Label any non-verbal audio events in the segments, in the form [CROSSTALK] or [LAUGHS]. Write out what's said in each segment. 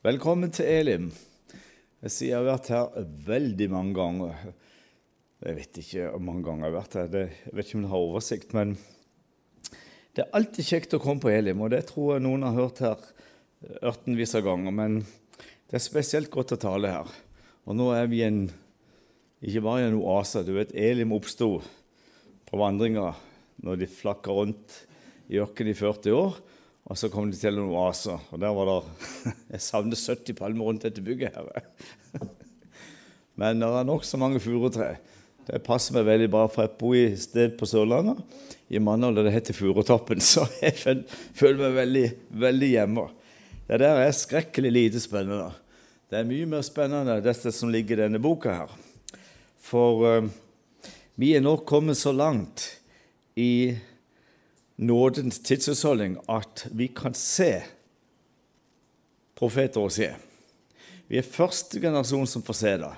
Velkommen til Elim. Jeg sier jeg har vært her veldig mange ganger. Jeg vet ikke hvor mange ganger jeg har vært her, jeg vet ikke om jeg har oversikt. Men det er alltid kjekt å komme på Elim, og det tror jeg noen har hørt her ørtenvis av ganger. Men det er spesielt godt å tale her. Og nå er vi en, ikke bare i en oase. Du vet, Elim oppsto på vandringa når de flakka rundt i ørkenen i 40 år. Og så kom de til en oase, og der var det [LAUGHS] Jeg savner 70 palmer rundt dette bygget her. [LAUGHS] Men det er nokså mange furutre. Det passer meg veldig bra, for jeg bor i et sted på Sørlandet, i Mandal, der det heter Furutoppen, [LAUGHS] så jeg føler meg veldig, veldig hjemme. Det der er skrekkelig lite spennende. Det er mye mer spennende dette som ligger i denne boka her. For uh, vi er nå kommet så langt i nådens tidsutholdning at vi kan se profeter og se. Vi er første generasjon som får se det.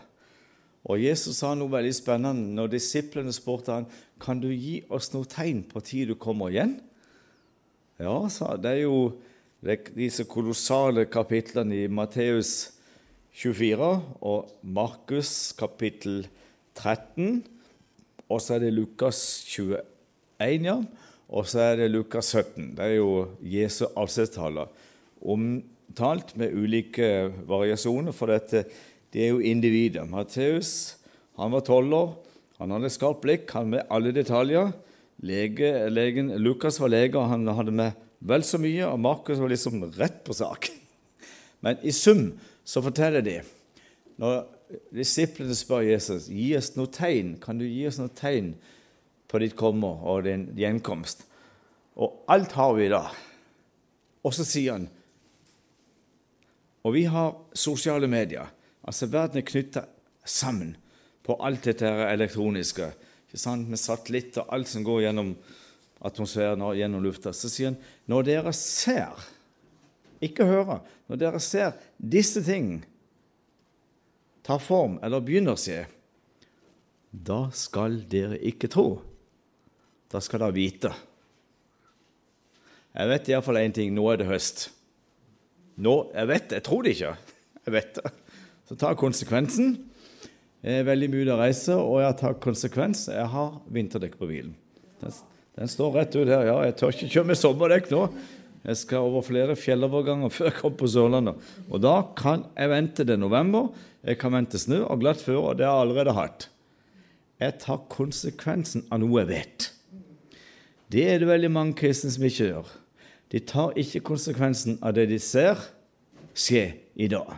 Og Jesus sa noe veldig spennende når disiplene spurte han, kan du gi oss noe tegn på tid du kommer igjen. Ja, sa det er jo disse kolossale kapitlene i Matteus 24 og Markus kapittel 13, og så er det Lukas 21, ja. Og så er det Lukas 17. Det er jo Jesu avskjedstaler. Omtalt med ulike variasjoner, for dette, det er jo individer. Matteus han var tolv år. Han hadde skarpt blikk, han med alle detaljer. Lege, legen, Lukas var lege, og han hadde med vel så mye. Og Markus var liksom rett på sak. Men i sum så forteller de Når disiplene spør Jesus gi oss noe tegn, kan du gi oss noe tegn på ditt komme og din gjenkomst. Og alt har vi da. Og så sier han Og vi har sosiale medier. Altså Verden er knytta sammen på alt dette elektroniske. ikke sant, Med satellitt og alt som går gjennom atmosfæren og gjennom lufta. Så sier han når dere ser, ikke hører, når dere ser disse ting ta form eller begynner å se, da skal dere ikke tro. Da skal dere vite. Jeg vet iallfall én ting. Nå er det høst. Nå, Jeg vet det. Jeg tror det ikke. Jeg vet det. Så ta konsekvensen. Jeg er veldig mye ute å reise, og jeg tar konsekvens. Jeg har vinterdekk på bilen. Den, den, står rett ut her. Ja, jeg tør ikke kjøre med sommerdekk nå. Jeg skal over flere fjelloverganger [LAUGHS] før jeg kommer på Sørlandet. Og da kan jeg vente til november. Jeg kan vente snø og glatt føre, og det har jeg allerede hatt. Jeg tar konsekvensen av noe jeg vet. Det er det veldig mange kristne som ikke gjør. De tar ikke konsekvensen av det de ser skje i dag.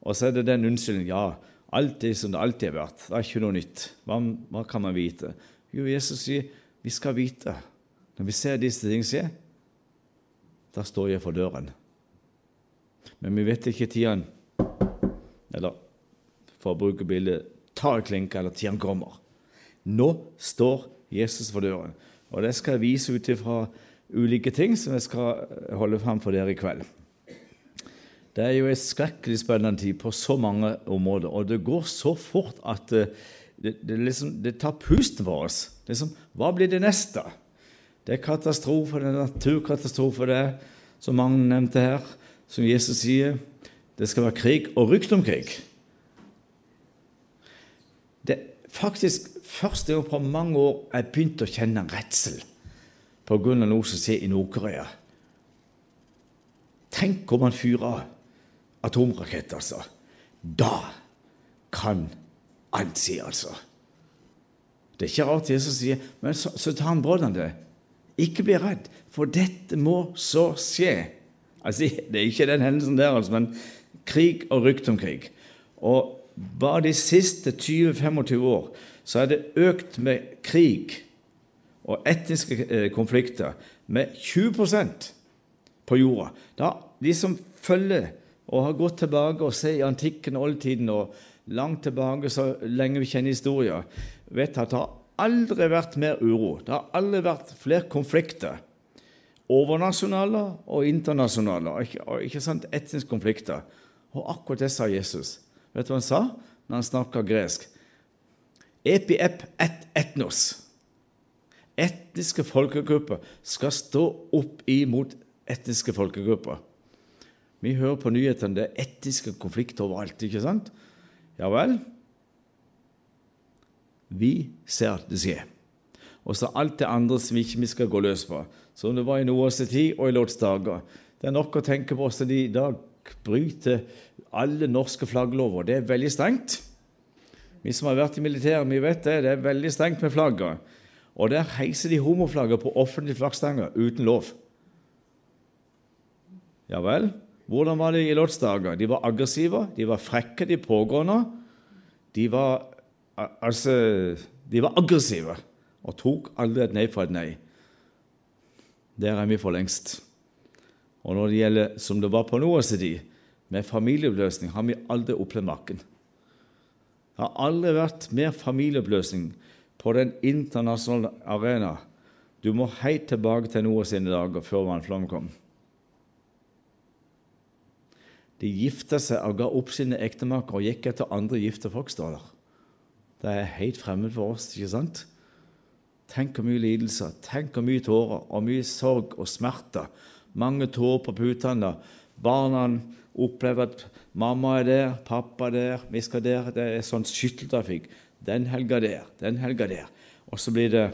Og så er det den unnskyldningen ja, alt er som det alltid har vært. Det er ikke noe nytt. Hva, hva kan man vite? Jo, Jesus sier vi skal vite. Når vi ser disse ting skje, da står jeg for døren. Men vi vet ikke tiden Eller for å bruke bildet tar klinka eller tiden kommer. Nå står Jesus for døren. Og det skal jeg vise ut ifra ulike ting som jeg skal holde fram for dere i kveld. Det er jo en skrekkelig spennende tid på så mange områder, og det går så fort at det, det, liksom, det tar pusten for oss. Liksom, hva blir det neste? Det er katastrofe, det er naturkatastrofe, det som mange nevnte her, som Jesus sier. Det skal være krig og rykte om krig. Det faktisk første gang på mange år jeg begynte å kjenne redsel pga. noe som skjer i Nord-Korea. Tenk om han fyrer atomraketter, altså. Da kan alt si, altså. Det er ikke rart Jesus sier Men så, så tar han broddene det. Ikke bli redd, for dette må så skje. Altså, Det er ikke den hendelsen der, altså, men krig og rykte om krig. Og bare de siste 20-25 år så er det økt med krig og etniske eh, konflikter med 20% på jorda. Da, de som følger og har gått tilbake og ser i antikken og oldtiden og langt tilbake så lenge vi kjenner historien, vet at det har aldri vært mer uro. Det har aldri vært flere konflikter. Overnasjonale og internasjonale, og ikke, og ikke sant, etniske konflikter. Og akkurat det sa Jesus. Vet du hva han sa når han snakka gresk? Epi-ep et etnos. Etniske folkegrupper skal stå opp imot etniske folkegrupper. Vi hører på nyhetene det er etniske konflikter overalt, ikke sant? Ja vel? Vi ser det skje. Og så alt det andre som vi ikke skal gå løs på, som det var i Noas tid og i Lots dager. Det er nok å tenke på hvordan de i dag bryter alle norske flagglover. Det er veldig strengt. Vi som har vært i militæret, vi vet det. Det er veldig strengt med flagget. Og der heiser de homoflagget på offentlige flaggstanger uten lov. Ja vel? Hvordan var det i Lodsdager? De var aggressive, de var frekke, de pågående. De var altså De var aggressive og tok aldri et nei for et nei. Der er vi for lengst. Og når det gjelder, som det var på Noas tid, med familieoppløsning, har vi aldri opplevd maken. Har aldri vært mer familieoppløsning på den internasjonale arena. Du må helt tilbake til Noah sine dager før vannflommen kom. De gifta seg og ga opp sine ektemakere og gikk etter andre gifte folk, står. Det er helt fremmed for oss, ikke sant? Tenk hvor mye lidelser, tenk hvor mye tårer og mye sorg og smerter. Mange tårer på putene. Barna opplever at mamma er der, pappa er der, vi skal der. Det er sånn skytteltrafikk. Den helga der, den helga der. Og så blir det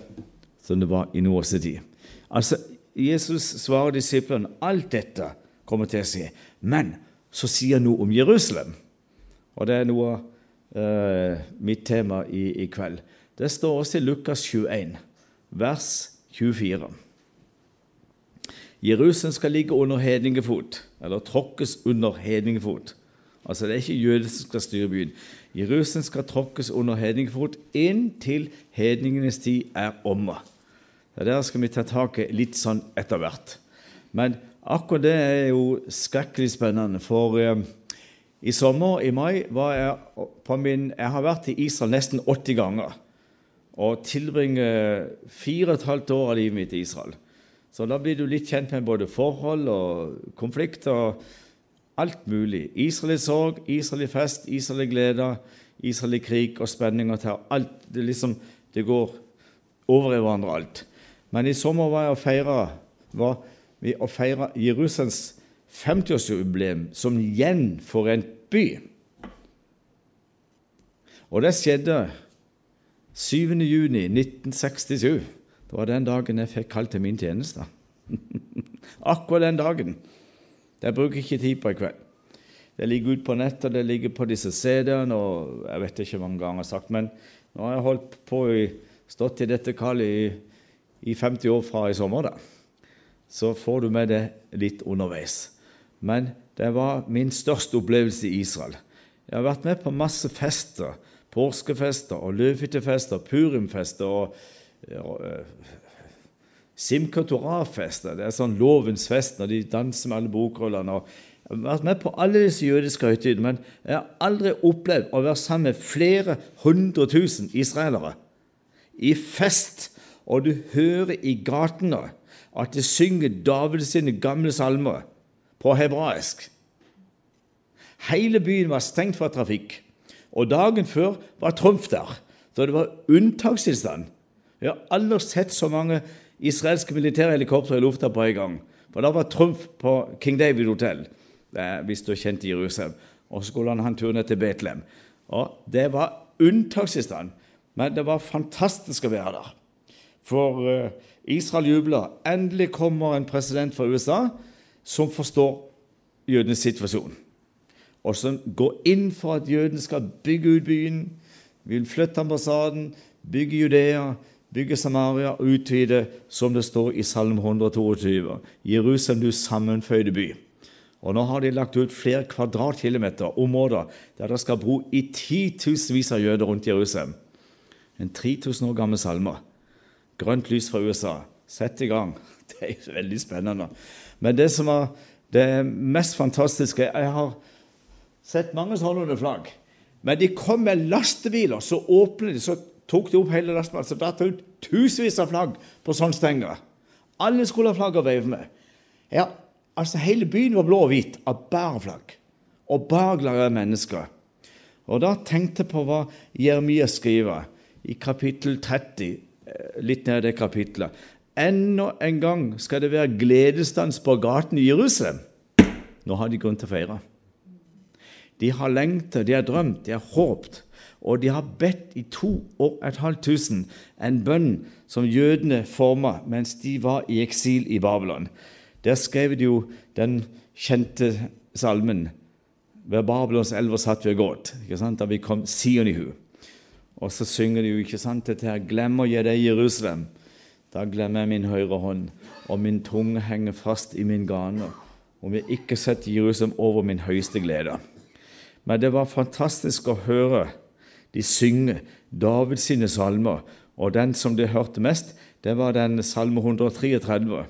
som det var i Noas tid. Altså, Jesus svarer disiplene alt dette kommer til å skje. Men så sier han noe om Jerusalem. Og det er noe eh, mitt tema i, i, kveld. Det står også i Lukas 21, vers 24. Jerusalem skal ligge under hedningefot, eller tråkkes under hedningefot. Altså Det er ikke jøder som skal styre byen. Jerusalem skal tråkkes under hedningefot inntil hedningenes tid er omme. Det der skal vi ta tak i litt sånn etter hvert. Men Akkurat det er jo skrekkelig spennende. For eh, i sommer, i mai, var jeg på min Jeg har vært i Israel nesten 80 ganger. Og tilbringer fire og et halvt år av livet mitt i Israel. Så da blir du litt kjent med både forhold og konflikter og alt mulig. Israel i sorg, Israel i fest, Israel i glede, Israel i krig og spenning og terror. Alt, det, liksom, det går over i hverandre, alt. Men i sommer var jeg og feira vi å feire Jerusalems 50-årsjubileum som gjenforent by. Og det skjedde 7.6.1967. Det var den dagen jeg fikk kalt til min tjeneste. [LAUGHS] Akkurat den dagen. Det bruker jeg ikke tid på i kveld. Det ligger ute på nettet, det ligger på disse CD-ene, og jeg vet ikke hvor mange ganger jeg har sagt, men nå har jeg holdt på i, stått i dette kallet i, i 50 år fra i sommer. da så får du med det litt underveis. Men det var min største opplevelse i Israel. Jeg har vært med på masse fester. Påskefester og løvhyttefester, purimfester og, uh, Simchat Torah-fester. Det er sånn lovens fest når de danser med alle bokrullene. Jeg har vært med på alle disse jødiske høytidene, men jeg har aldri opplevd å være sammen med flere hundre tusen israelere i fest, og du hører i gatene at de synger Davids sine gamle salmer på hebraisk. Hele byen var stengt for trafikk, og dagen før var Trumf der, så det var unntakstilstand. Jeg har aldri sett så mange israelske militære helikoptre i lufta på en gang. For da var Trumf på King David hotell, hvis du er kjent i Jerusalem. Og så skulle han ha en tur ned til Betlehem. Og Det var unntakstilstand, men det var fantastisk å være der. For uh, Israel jubler. Endelig kommer en president fra USA som forstår jødenes situasjon, og som går inn for at jødene skal bygge ut byen, vil flytte ambassaden, bygge Judea, bygge Samaria og utvide, som det står i Salm 122, Jerusalem, du sammenføyde by. Og Nå har de lagt ut flere kvadratkilometer områder der det skal bo i titusenvis av jøder rundt Jerusalem. En 3000 år gammel salme. Grønt lys fra USA. Sett i gang. [LAUGHS] Det er veldig spennende. Men det som er det mest fantastiske Jeg har sett mange sånne flagg. Men de kom med lastebiler, så åpnet de, så tok de opp hele lastebilen. Så datt det ut tusenvis av flagg på sånne stenger. Alle skulle ha flagg å veive med. Ja, altså Hele byen var blå og hvit av bare flagg. Og bare glade mennesker. Og da tenkte jeg på hva Jeremia skriver i kapittel 30 litt ned i det kapitlet. Enda en gang skal det være gledesdans på gaten i Jerusalem. Nå har de grunn til å feire. De har lengta, de har drømt, de har håpt, og de har bedt i to og et halvt tusen en bønn som jødene forma mens de var i eksil i Babylon. Der skrev de jo den kjente salmen ved Babylons elver satt vi og gråt, da vi kom Sion i hu. Og så synger de jo ikke sant, dette her Glemmer jeg deg, Jerusalem, da glemmer jeg min høyre hånd, og min tunge henger fast i min gane, om jeg ikke setter Jerusalem over min høyeste glede. Men det var fantastisk å høre de synger Davids sine salmer, og den som de hørte mest, det var den salme 133.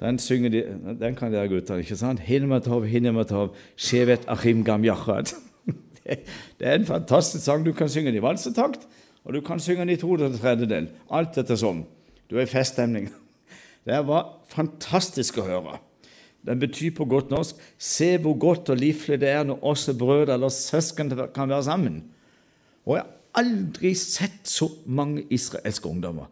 Den synger de, den kan dere gutter, ikke sant? Hinematov, hinematov, shevet achim gam yachad. [LAUGHS] Det er en fantastisk sang. Du kan synge den i valsetakt, og du kan synge den i to tredjedel. Alt etter som. Du er i feststemning. [LAUGHS] Det var fantastisk å høre. Den betyr på godt norsk se hvor godt og livlig det er når oss brødre eller søsken kan være sammen. Og jeg har aldri sett så mange israelske ungdommer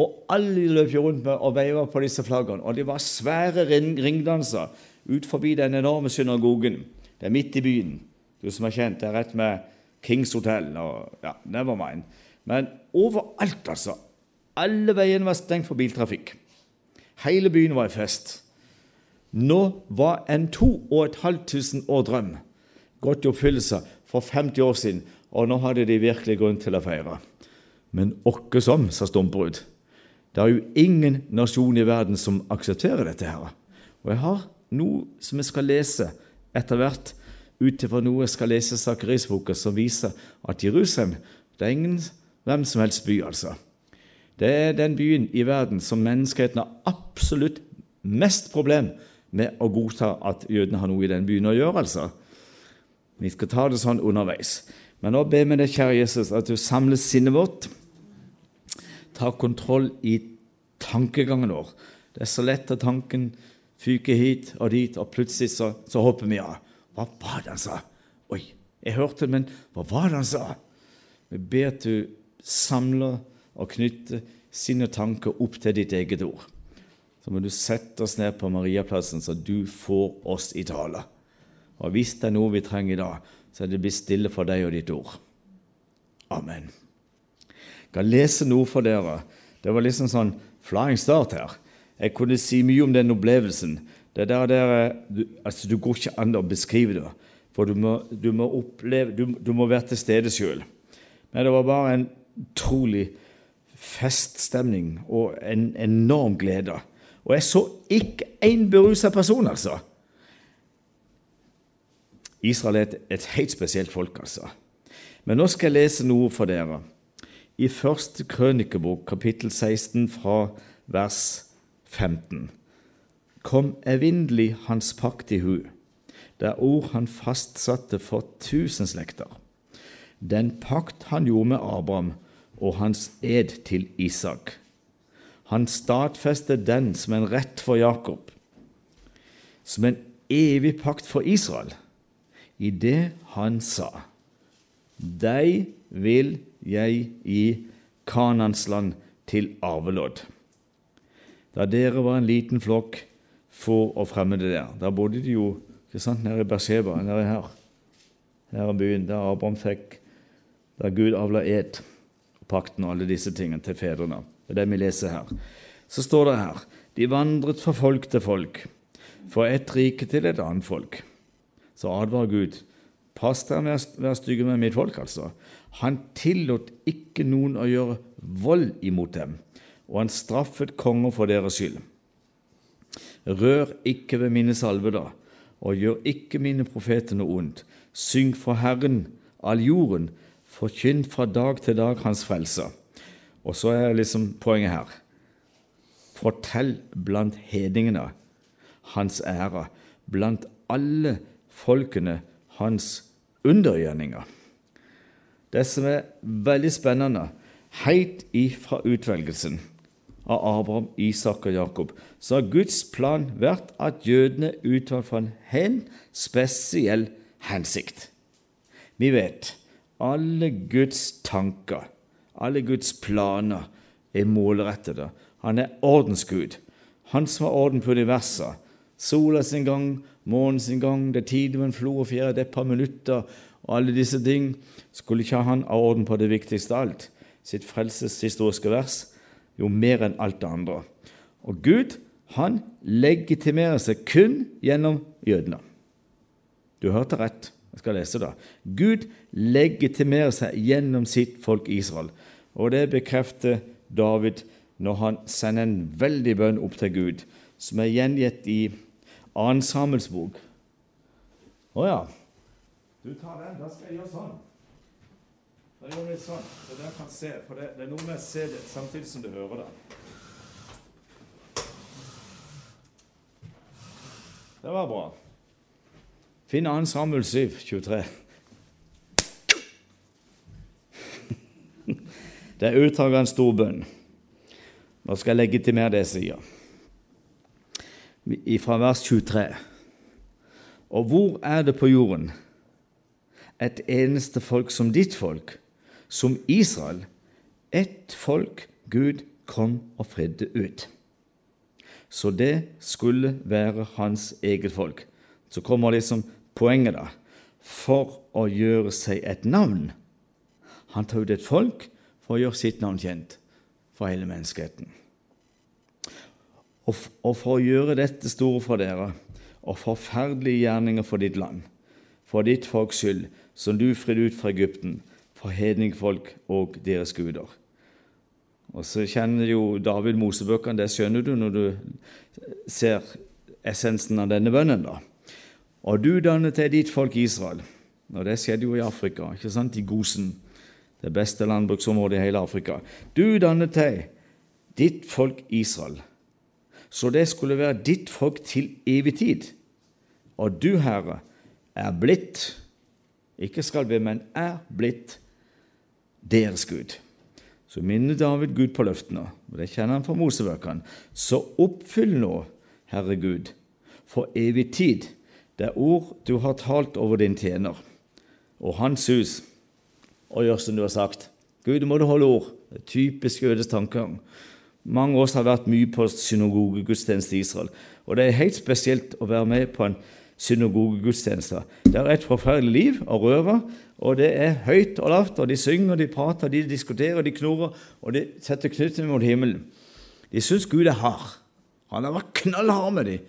og alle løp rundt med og veiva på disse flaggene. Og det var svære ringdanser ut forbi den enorme synagogen. Det er midt i byen. Du som er kjent, det er rett med Kings Hotel og ja, never mind. Men overalt, altså. Alle veiene var stengt for biltrafikk. Hele byen var i fest. Nå var en to og et halvt tusen år drøm gått i oppfyllelse for 50 år siden, og nå hadde de virkelig grunn til å feire. Men åkke som, sa Stumperud. Det er jo ingen nasjon i verden som aksepterer dette. her. Og Jeg har noe som jeg skal lese etter hvert, ut ifra noe jeg skal lese Sakkerisboka, som viser at Jerusalem det er ingen hvem som helst by. altså. Det er den byen i verden som menneskeheten har absolutt mest problem med å godta at jødene har noe i den byen å gjøre. altså. Vi skal ta det sånn underveis. Men nå ber vi deg, kjære Jesus, at du samler sinnet vårt ta kontroll i tankegangen vår. Det er så lett at tanken fyker hit og dit, og plutselig så, så hopper vi av. Hva var det han sa? Oi, jeg hørte det, men hva var det han sa? Vi ber at du samler og knytter sine tanker opp til ditt eget ord. Så må du sette oss ned på Mariaplassen, så du får oss i tale. Og hvis det er noe vi trenger i dag, så det blir stille for deg og ditt ord. Amen Jeg kan lese noe for dere. Det var liksom sånn flying start her. Jeg kunne si mye om den opplevelsen. Det der, der du, altså, du går ikke an å beskrive det, for du må, du må, oppleve, du, du må være til stede sjøl. Men det var bare en utrolig feststemning og en enorm glede. Og jeg så ikke én berusa person, altså. Israel er et, helt spesielt folk, altså. Men nå skal jeg lese noe for dere i første krønikebok, kapittel 16, fra vers 15. Kom evinnelig hans pakt i hu, det ord han fastsatte for tusen slekter. Den pakt han gjorde med Abraham og hans ed til Isak. Han stadfestet den som en rett for Jakob, som en evig pakt for Israel, i det han sa:" Deg vil jeg gi Kanans land til arvelodd. Da dere var en liten flokk å fremme det der, da bodde de jo ikke sant, nede i Berseba, nede her, her i byen, der Abraham fikk Da Gud avla ed, pakten og alle disse tingene til fedrene. Det er det vi leser her. Så står det her de vandret fra folk til folk, fra ett rike til et annet folk. Så advarer Gud. Pass dere med å være stygge med mitt folk, altså. Han tillot ikke noen å gjøre vold imot dem, og han straffet konger for deres skyld. Rør ikke ved mine salvede, og gjør ikke mine profeter noe ondt. Syng for Herren, all jorden, forkynn fra dag til dag Hans frelse. Og så er liksom poenget her. Fortell blant hedningene Hans ære, blant alle folkene Hans undergjerninger. Det som er veldig spennende, helt ifra utvelgelsen av Abraham, Isak og Jakob, så har Guds plan vært at jødene utvalgt for en spesiell hensikt. Vi vet alle Guds tanker, alle Guds planer, er målrettede. Han er ordensgud. Han som har orden på universet. Sola sin gang månens inngang, det er tid med en flo og fjære, det er et par minutter, og alle disse ting. Skulle ikke han ha orden på det viktigste av alt, sitt frelseshistoriske vers, jo mer enn alt det andre. Og Gud, han legitimerer seg kun gjennom jødene. Du hørte rett. Jeg skal lese det. Gud legitimerer seg gjennom sitt folk Israel. Og det bekrefter David når han sender en veldig bønn opp til Gud, som er gjengitt i 2. Samuels bok. Å ja. Du tar den. Da skal jeg gjøre sånn. Da gjør vi sånn, så dere kan se. For det, det er noe med å se det samtidig som du hører det. Det var bra. Finn 2. Samuel 7, 23. Det er utdrag av en stor bønn. Nå skal jeg legitimere det jeg sier. Fra vers 23. Og hvor er det på jorden et eneste folk som ditt folk, som Israel, ett folk Gud kom og fridde ut? Så det skulle være hans eget folk. Så kommer liksom poenget, da. For å gjøre seg et navn. Han tar ut et folk for å gjøre sitt navn kjent for hele menneskeheten. Og, for å gjøre dette store for dere og forferdelige gjerninger for ditt land, for ditt folks skyld, som du fridde ut fra Egypten, for hedningfolk og deres guder. Og så kjenner jo David Mosebøkene, det skjønner du når du ser essensen av denne bønnen. da. Og du dannet til ditt folk Israel. Og det skjedde jo i Afrika, ikke sant, i Gosen det beste landbruksområdet i hele Afrika. Du dannet deg ditt folk Israel, så det skulle være ditt folk til evig tid. Og du, Herre, er blitt, ikke skal bli, men er blitt, deres Gud. Så minner David Gud på løftene, og det kjenner han fra Mosebøkene. Så oppfyll nå, Herre Gud, for evig tid, det ord du har talt over din tjener, og hans hus og gjør som du har sagt. Gud, må du holde ord. Det er typisk jødisk tankegang. Mange av oss har vært mye på synagogegudstjeneste i Israel. Og det er helt spesielt å være med på en synagogegudstjeneste. Det er et forferdelig liv og røver, og det er høyt og lavt, og de synger, de prater, de diskuterer, de knurrer, og de setter knyttene mot himmelen. De syns Gud er hard. Han har vært knallhard med dem,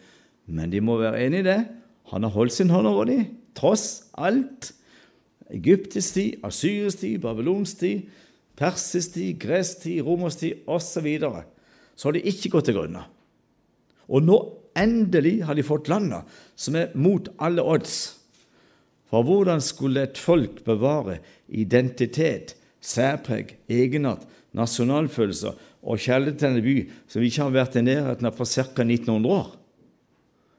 men de må være enig i det. Han har holdt sin hånd over dem, tross alt. Egyptisk tid, asyrisk tid, babylonsk tid, persisk grestid, romerstid tid, osv. Så, så har de ikke gått til grunne. Og nå endelig har de fått landet som er mot alle odds. For hvordan skulle et folk bevare identitet, særpreg, egenart, nasjonalfølelser og kjærlighet til en by som ikke har vært i nærheten av for ca. 1900 år?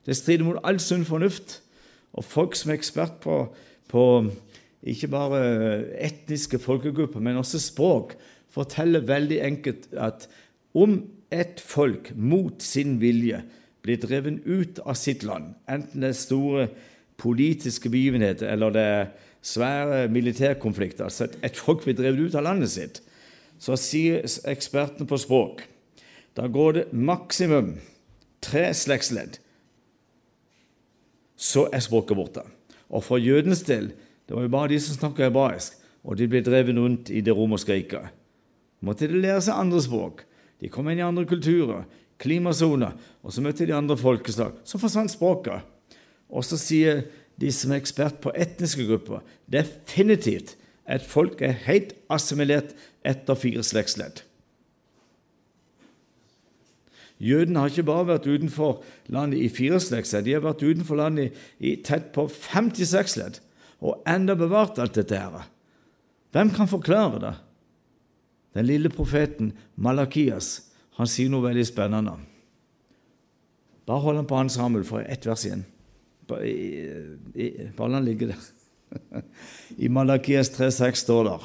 Det strider mot all sunn fornuft. Og folk som er ekspert på, på ikke bare etniske folkegrupper, men også språk, forteller veldig enkelt at om et folk mot sin vilje blir drevet ut av sitt land, enten det er store politiske begivenheter eller det er svære militærkonflikter, altså et folk blir drevet ut av landet sitt, så sier ekspertene på språk da går det maksimum tre slektsledd, så er språket borte. Og for jødens del det var jo bare de som snakka hebraisk, og de ble drevet rundt i det romerske riket. Måtte de lære seg andre språk. De kom inn i andre kulturer, klimasoner, og så møtte de andre folkeslag. Så forsvant språket. Og så sier de som er ekspert på etniske grupper, definitivt at folk er helt assimilert etter fire slektsledd. Jødene har ikke bare vært utenfor landet i fire slektsledd, de har vært utenfor landet i tett på 56 ledd og enda bevart alt dette her. Hvem kan forklare det? Den lille profeten Malakias han sier noe veldig spennende. Bare hold han på Hans Samuel for ett vers igjen. Bare la han ligge der. [LAUGHS] I Malakias 3,6 står det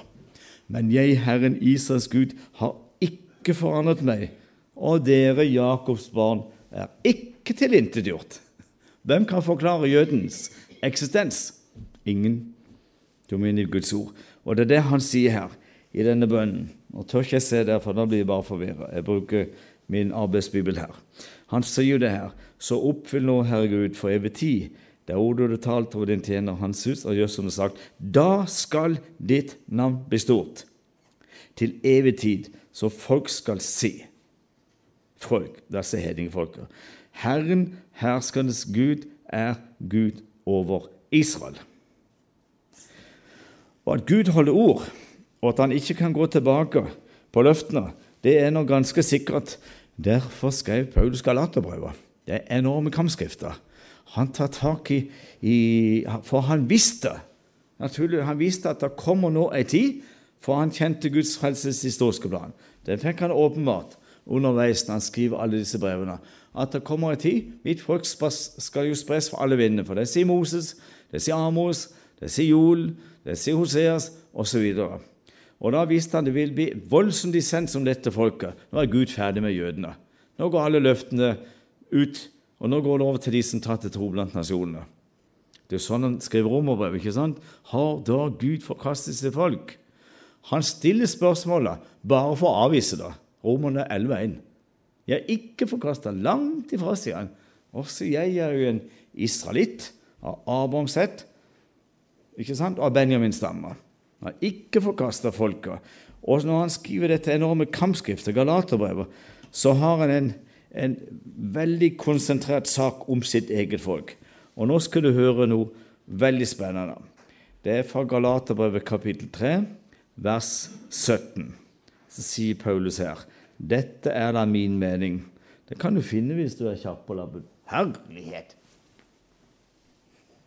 Men jeg, Herren Israels Gud, har ikke forandret meg, og dere, Jakobs barn, er ikke tilintetgjort. Hvem kan forklare jødens eksistens? Ingen. Du må i Guds ord. Og det er det han sier her i denne bønnen. Nå tør ikke jeg se der, for da blir jeg bare forvirra. Jeg bruker min arbeidsbibel her. Han sier jo det her. Så oppfyll nå, Herre Gud, for evig tid det ordet du talte over din tjener hans hus, og gjør som er sagt. Da skal ditt navn bli stort til evig tid, så folk skal se. Folk, disse hedningfolka. Herren, herskernes Gud, er Gud over Israel. Og at Gud holder ord, og at han ikke kan gå tilbake på løftene, det er nå ganske sikkert. Derfor skrev Paulus Galaterbrevet. Det er enorme kampskrifter. Han tar tak i, i For han visste naturlig, han visste at det kommer nå ei tid, for han kjente Guds frelses historiske plan. Den fikk han åpenbart underveis når han skriver alle disse brevene. At det kommer ei tid Mitt folk skal jo spres for alle vindene. For det sier Moses, det sier Amos, det sier Joel, det sier Hoseas osv. Og, og da visste han det vil bli voldsom dissens om dette folket. Nå er Gud ferdig med jødene. Nå går alle løftene ut og nå går det over til de som tar til tro blant nasjonene. Det er sånn han skriver romerbrevet. ikke sant? Har da Gud forkastet sitt folk? Han stiller spørsmålet bare for å avvise det. Romerne 11,1. Jeg er ikke forkasta. Langt ifra, sier han. Også jeg er jo en israelitt av Abrahams ett ikke sant? av Benjamins stammer. Han har ikke forkasta folka. Og når han skriver dette enorme kampskriftet, Galaterbrevet, så har han en en veldig konsentrert sak om sitt eget folk. Og nå skal du høre noe veldig spennende. Det er fra Galaterbrevet kapittel 3, vers 17. Så sier Paulus her dette er da min mening. Det kan du finne hvis du er kjapp på labben. Herlighet!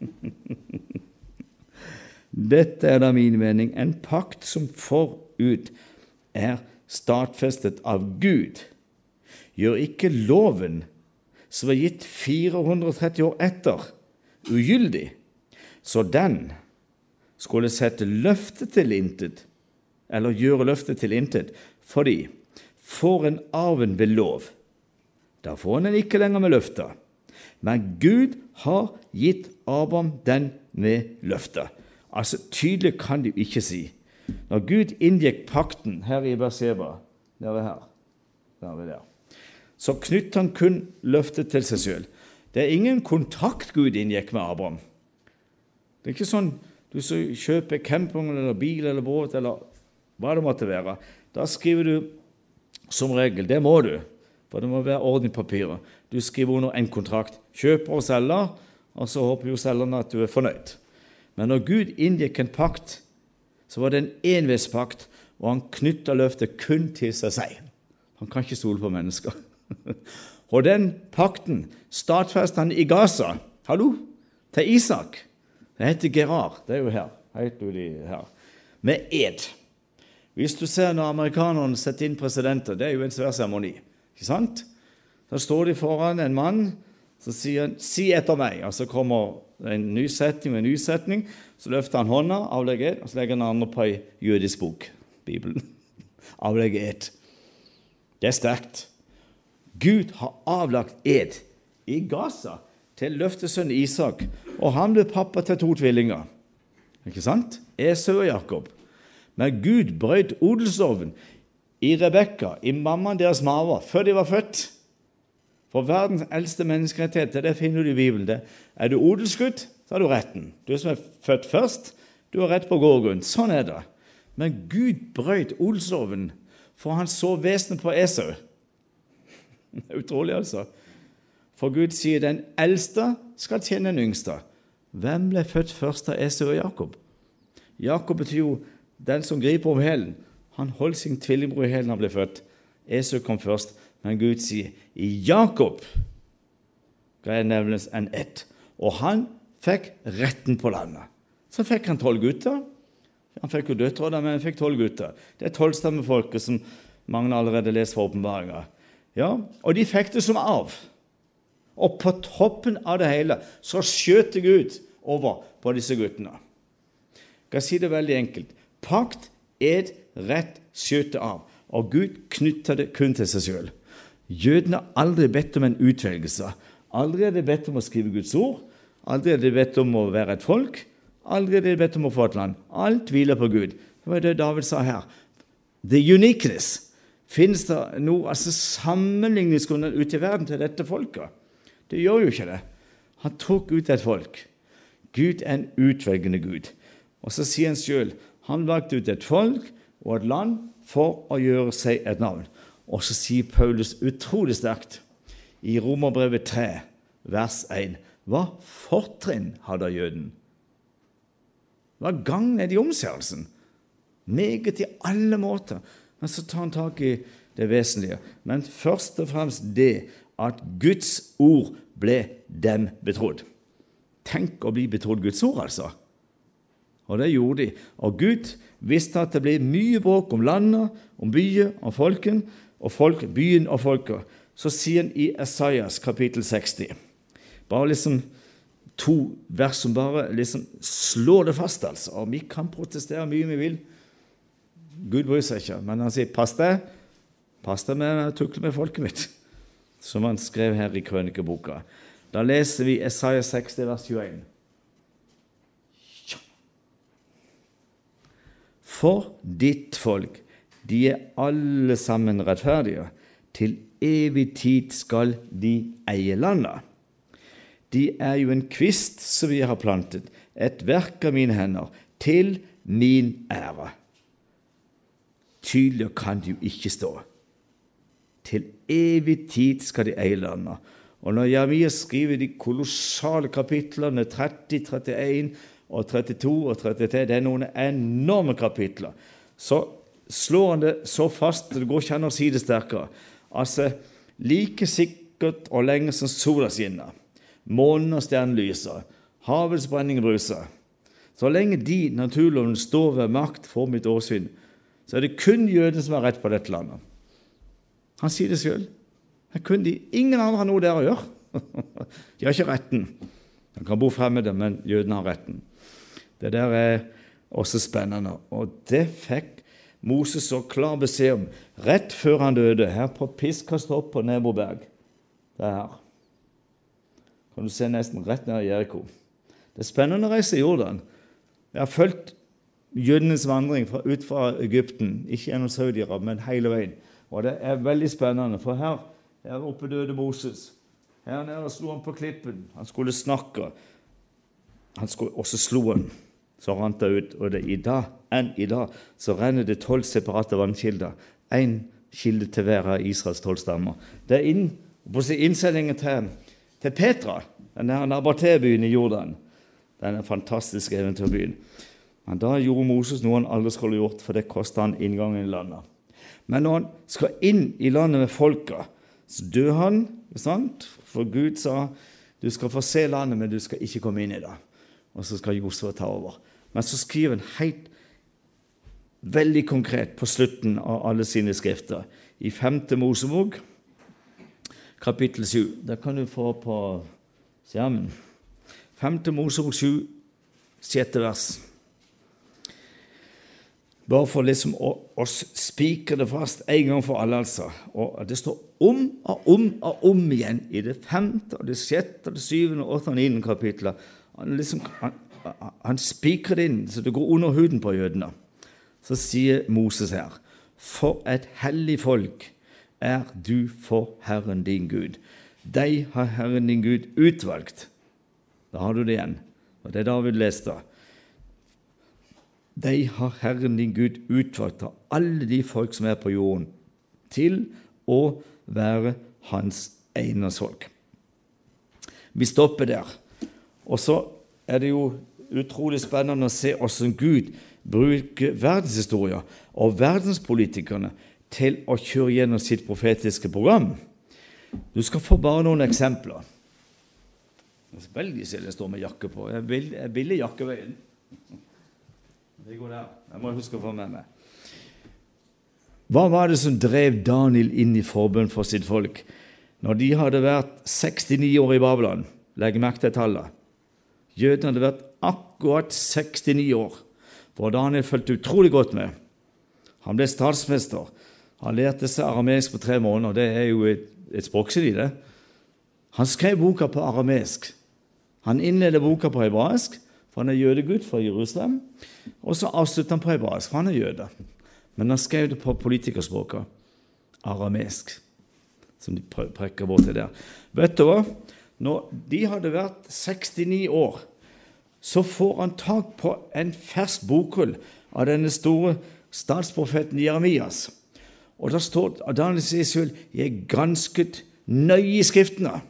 [LAUGHS] Dette er da min mening, en pakt som forut er stadfestet av Gud gjør ikke loven, som er gitt 430 år etter, ugyldig, så den skulle sette løftet til intet, eller gjøre løftet til intet, fordi får en arven ved lov, da får en den ikke lenger med løftet. Men Gud har gitt Abraham den med løftet. Altså, Tydelig kan du ikke si. Når Gud inngikk pakten her i Berseba, nede her, er vi der så knytter han kun løftet til seg selv. Det er ingen kontakt Gud inngikk med Abraham. Det er ikke sånn du kjøper camping eller bil eller båt eller hva det måtte være. Da skriver du som regel Det må du, for det må være orden i papiret. Du skriver under en kontrakt. Kjøper og selger, og så håper jo selgeren at du er fornøyd. Men når Gud inngikk en pakt, så var det en enveispakt, og han knytta løftet kun til seg selv. Han kan ikke stole på mennesker. [LAUGHS] Og den pakten stadfestet han i Gaza. Hallo? Til Isak. Det heter Gerard. Det er jo her. Heter de her. Med ed. Hvis du ser når amerikanerne setter inn presidenter, det er jo en svær seremoni. Ikke sant? Da står de foran en mann så sier han 'si etter meg'. Og så kommer en ny setning og en ny setning. Så løfter han hånda, avlegger ed, og så legger han andre på ei jødisk bok, Bibelen. [LAUGHS] Avlegger ed. Det er sterkt. Gud har avlagt ed i Gaza til løftesønnen Isak, og han ble pappa til to tvillinger. Ikke sant? Esau og Jakob. Men Gud brøt odelsloven i Rebekka, i mammaen deres mave, før de var født. For verdens eldste menneskerettigheter, det finner du i Bibelen. Det. Er du odelsgutt, så har du retten. Du som er født først, du har rett på gårdgrunn. Sånn er det. Men Gud brøt odelsloven, for han så vesenet på Esau. [LAUGHS] Utrolig, altså. For Gud sier den eldste skal tjene den yngste. Hvem ble født først av Esau og Jakob? Jakob betyr jo den som griper om hælen. Han holdt sin tvillingbror i hælen han ble født. Esau kom først, men Gud sier i Jakob skal jeg nevnes en ett. Og han fikk retten på landet. Så fikk han tolv gutter. Han fikk jo døtre, men han fikk tolv gutter. Det er tolvstammefolket som mange allerede leser fra åpenbaringa. Ja, og de fikk det som arv. Og på toppen av det hele så skjøt Gud over på disse guttene. Jeg kan si det veldig enkelt. Pakt, ed, rett, skjøte av. Og Gud knytta det kun til seg sjøl. Jødene har aldri bedt om en utvelgelse. Aldri er de bedt om å skrive Guds ord. Aldri er de bedt om å være et folk. Aldri er de bedt om å få et land. Alt hviler på Gud. Det var det David sa her. The uniqueness Finnes det noe altså sammenligningsgrunn ute i verden til dette folket? Det gjør jo ikke det. Han tok ut et folk. Gud er en utvelgende Gud. Og så sier han sjøl han valgte ut et folk og et land for å gjøre seg et navn. Og så sier Paulus utrolig sterkt i Romerbrevet 3, vers 1, hva fortrinn hadde jøden? Hva gagn er det i omskjærelsen? Meget i alle måter. Men så tar han tak i det vesentlige. Men først og fremst det at Guds ord ble dem betrodd. Tenk å bli betrodd Guds ord, altså. Og det gjorde de. Og Gud visste at det ble mye bråk om landet, om byen, om folken, og folk, byen og folket. Så sier han i Esaias kapittel 60 Bare liksom to vers som bare liksom slår det fast. altså. Og vi kan protestere mye vi vil. Gud bryr seg ikke, men han sier 'pass deg'. Pass deg med å tukle med folket mitt, som han skrev her i krønikeboka. Da leser vi Esaias 60, vers 21. For ditt folk, de er alle sammen rettferdige. Til evig tid skal de eie landet. De er jo en kvist som vi har plantet, et verk av mine hender, til min ære. Tydeligere kan det jo ikke stå. Til evig tid skal de eie landet. Og når Jeremia skriver de kolossale kapitlene 30, 31 og 32 og 33 Det er noen enorme kapitler. Så slår han det så fast det går ikke an å si det sterkere. Altså, like sikkert og lenge som sola skinner månen og stjernen lyser, havets brenning bruser. Så lenge de naturloven står ved makt for mitt åsyn, så er det kun jødene som har rett på dette landet. Han sier det sjøl. De, ingen andre har noe der å gjøre. [LAUGHS] De har ikke retten. De kan bo fremmede, men jødene har retten. Det der er også spennende. Og det fikk Moses så klar beskjed om rett før han døde, her på Piskastopp på Neboberg. Det er her kan du se nesten rett ned i Jeriko. Det er spennende å reise i Jordan. Jeg har fulgt jødenes vandring fra, ut fra Egypten, ikke gjennom Saudi-Arabia, men hele veien. Og det er veldig spennende, for her, her oppe døde Moses. Her nede slo han på klippen. Han skulle snakke. Han skulle, og så slo han. Så rant det ut. Og det, i dag, enn i dag så renner det tolv separate vannkilder. Én kilde til hver av Israels tolv stammer. Det er inn, på innsendingen til til Petra, denne Nabaté-byen i Jordan. Denne fantastiske eventyrbyen. Men da gjorde Moses noe han aldri skulle gjort, for det kosta han inngangen i landet. Men når han skal inn i landet med folka, så dør han, sant? for Gud sa du skal få se landet, men du skal ikke komme inn i det. Og så skal Josua ta over. Men så skriver han helt veldig konkret på slutten av alle sine skrifter, i 5. Mosebok kapittel 7. Det kan du få på skjermen. 5. Mosebok 7, sjette vers. Bare for liksom å, å spikre det fast en gang for alle, altså. Og Det står om og om og om igjen i det femte, og det sjette, og det syvende, og åttende og niende kapitlet. Han, liksom, han, han spikrer det inn så det går under huden på jødene. Så sier Moses her, for et hellig folk er du for Herren din Gud. Deg har Herren din Gud utvalgt. Da har du det igjen. Og det er David leste. Deg har Herren din Gud utvalgt av alle de folk som er på jorden, til å være hans eiendomsfolk. Vi stopper der. Og så er det jo utrolig spennende å se hvordan Gud bruker verdenshistoria og verdenspolitikerne til å kjøre gjennom sitt profetiske program. Du skal få bare noen eksempler. Veldig stille jeg står med jakke på. Jeg vil, jeg vil i jakkeveien. Det går der. Jeg må huske å få med meg. Hva var det som drev Daniel inn i forbønn for sitt folk når de hadde vært 69 år i Babylon? Legg merke til tallet. Jødene hadde vært akkurat 69 år, for Daniel fulgte utrolig godt med. Han ble statsmester. Han lærte seg arameisk på tre måneder. Det er jo et, et i det. Han skrev boka på aramesk. Han innleder boka på hebraisk, for han er jødegutt fra Jerusalem. Og så avslutter han på hebraisk, for han er jøde. Men han skrev det på politikerspråket. aramesk, som de prekker borti der. Vet du hva? Når de hadde vært 69 år, så får han tak på en fersk bokhull av denne store statsprofeten Jeremias. Og da står Daniel Israel 'Jeg gransket nøye i Skriftene'.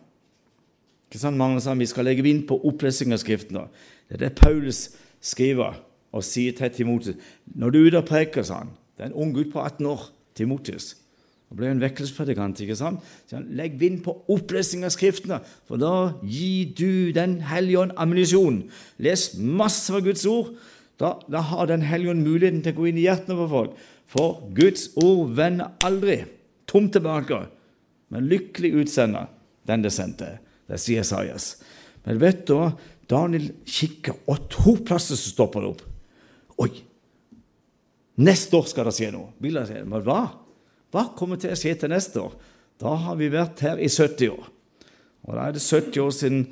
Ikke sant, Mange sa vi skal legge vind på opplesning av Skriftene. Det er det Paulus skriver og sier til Timotius. Når du er ute og preker, sa han, det er en ung gutt på 18 år, Timotius. Han ble en vekkelsespredikant. ikke sant? Så han, Legg vind på opplesning av Skriftene, for da gir du Den hellige ånd ammunisjon. Les masse av Guds ord. Da, da har Den hellige ånd muligheten til å gå inn i hjertene på folk. For Guds ord vender aldri tomt tilbake, men lykkelig utsender den det sendte. Det sier Sajas. Men vet du hva? Daniel kikker, og to plasser så stopper det opp. Oi! Neste år skal det skje noe. Vil det skje? Men hva? Hva kommer til å skje til neste år? Da har vi vært her i 70 år. Og da er det 70 år siden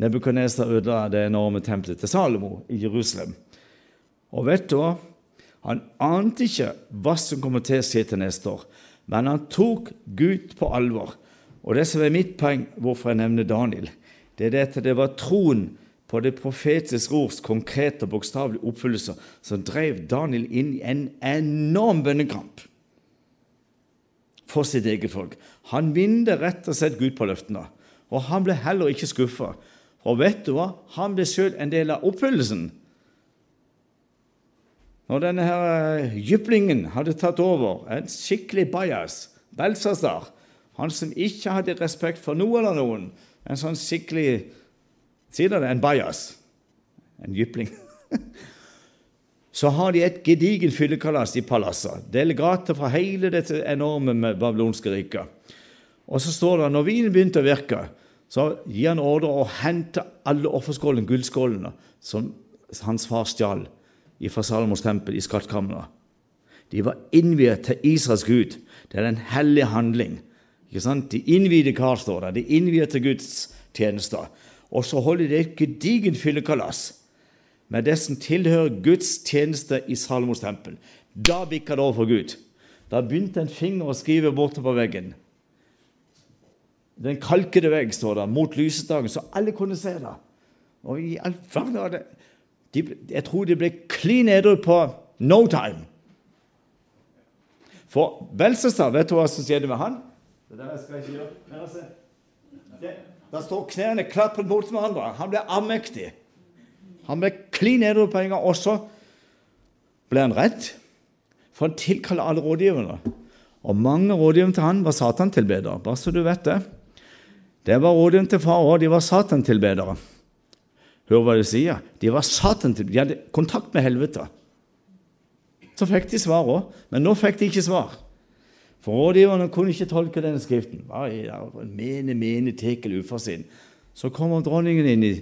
Nebukadneser ødela det enorme tempelet til Salomo i Jerusalem. Og vet du hva? Han ante ikke hva som kommer til å skje til neste år, men han tok Gud på alvor. Og det som er mitt poeng, hvorfor jeg nevner Daniel, det er at det var troen på det profetiske ords konkrete og bokstavelige oppfyllelser som drev Daniel inn i en enorm bønnekamp for sitt eget folk. Han vinde rett og slett Gud på løftene, og han ble heller ikke skuffa. Og vet du hva? Han ble sjøl en del av oppfyllelsen. Når denne her jyplingen hadde tatt over, en skikkelig bajas, Belsasar, han som ikke hadde respekt for noe eller noen, en sånn skikkelig Sier dere en bajas? En jypling. [LAUGHS] Så har de et gedigent fyllekalas i palasset. Delegater fra hele dette enorme babylonske riket. Og så står det når vinen begynte å virke, så gir han ordre å hente alle offerskålene, gullskålene, som hans far stjal fra Salomos tempel i skattkammeret. De var innviet til Israels Gud. Det er en hellig handling. Ikke sant? De innvidde kar, står der. De innvier til Guds tjenester. Og så holder de et gedigent fyllekalas med det som tilhører Guds tjeneste i Salomos tempel. Da bikka det over for Gud. Da begynte en finger å skrive borte på veggen. Den kalkede vegg står der, mot lysestaken, så alle kunne se det. Og i all verden de, Jeg tror de ble klin edru på no time. For Belsestad, vet du hva som skjedde med han? Det der skal jeg ikke gjøre. Det, da står knærne klappet mot hverandre. Han ble avmektig. Han ble klin gang. Og så ble han redd, for han tilkaller alle rådgiverne. Og mange rådgivere til han var satantilbedere, bare så du vet det. Det var rådgiverne til far òg, de var satantilbedere. Hør hva de sier. De var satantilbedere. De hadde kontakt med helvete. Så fikk de svar òg, men nå fikk de ikke svar. For rådgiverne kunne ikke tolke denne skriften. Mene, mene, tekel uforsinn. Så kommer dronningen inn i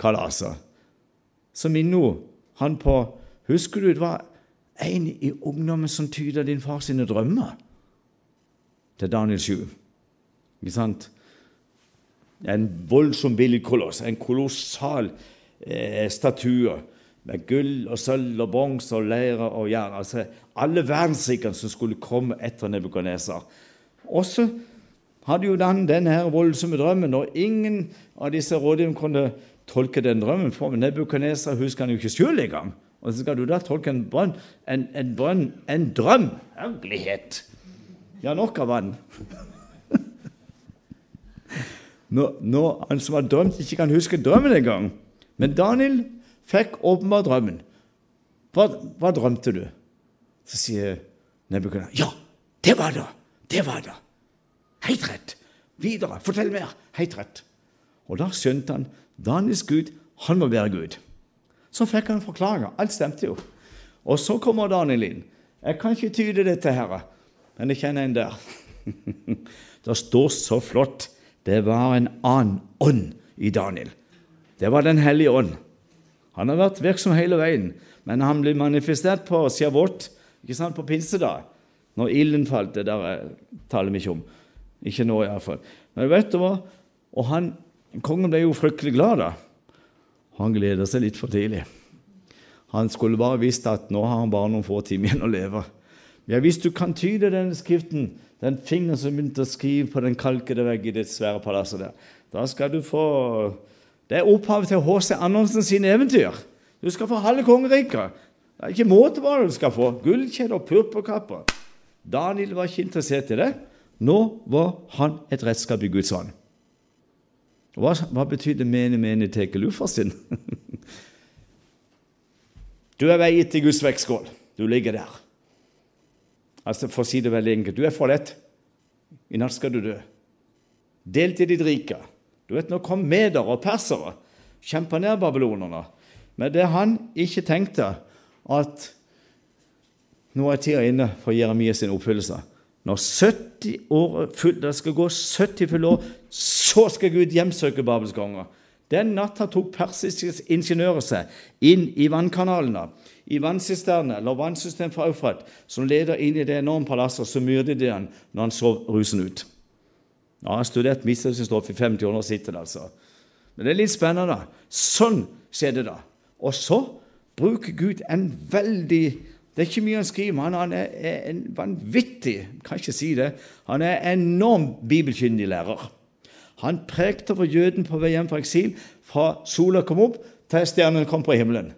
kalaset. Så minner han på Husker du det var en i ungdommen som tyda din far sine drømmer? Til Daniel 7. Ikke sant? En voldsom billedkoloss, en kolossal eh, statue med gull og sølv og bronse og leire og jern. Altså alle verdensrikene som skulle komme etter Nebukadneser. Også hadde jo den denne voldsomme drømmen, og ingen av disse rådgiverne kunne tolke den drømmen. For Nebukadneser husker han jo ikke sjøl engang. Og så skal du da tolke en brønn, en, en, brønn, en drøm. Ærlighet! Ja, nok av vann. [LAUGHS] Når, når han som har drømt, ikke kan huske drømmen engang. Men Daniel fikk åpenbart drømmen. Hva, hva, drømte du? Så sier Nebukadneser ja, det var det! Det var det! Helt rett! Videre, fortell mer! Helt rett. Og da skjønte han Daniels Gud, han må være Gud. Så fikk han forklare. Alt stemte jo. Og så kommer Daniel inn. Jeg kan ikke tyde dette, herre, men jeg kjenner en der. [LAUGHS] det står så flott. Det var en annen ånd i Daniel. Det var Den hellige ånd. Han har vært virksom hele veien, men han blir manifestert på Sjavot, ikke sant, på pinsedag, når ilden falt. Det der eh, taler vi ikke om. Ikke nå, iallfall. Men vet du hva? Og han, Kongen ble jo fryktelig glad da. Han gleder seg litt for tidlig. Han skulle bare visst at nå har han bare noen få timer igjen å leve. Ja, hvis du kan tyde denne skriften, den fingeren som begynte å skrive på den kalkede veggen i det svære palasset der, da skal du få Det er opphavet til H.C. Andersen sine eventyr. Du skal få halve kongeriket. Det er ikke måte på hva du skal få. Gullkjede og purpurkapper. Daniel var ikke interessert i det. Nå var han et redskap i Guds hånd. Hva, hva betyr det mene, mene, teke lufa sin? [LAUGHS] du er veiet til Guds vektskål. Du ligger der. Altså, For å si det veldig enkelt du er for lett. I natt skal du dø. Delt i ditt rike. Du vet, Nå kom medere og persere, kjempa ned babylonerne. Men det han ikke tenkte, at nå er tida inne for Jeremias oppfyllelse. Når 70 år det skal gå 70 fulle år, så skal Gud hjemsøke Babels konger. Den natta tok persiske ingeniører seg inn i vannkanalene, i vannsisterne eller vannsystem fra Eufrat, som leder inn i det enorme palasset, så myrdet de han når han sov rusen ut. Ja, jeg har studert mistelsesstoff i 50 år, og sitter altså. Men det er litt spennende. Sånn skjedde det. Og så bruker Gud en veldig Det er ikke mye han skriver, men han er en vanvittig kan ikke si det, han er en enorm bibelkyndig lærer. Han prekte for jøden på vei hjem fra eksil, fra sola kom opp til stjernene kom på himmelen.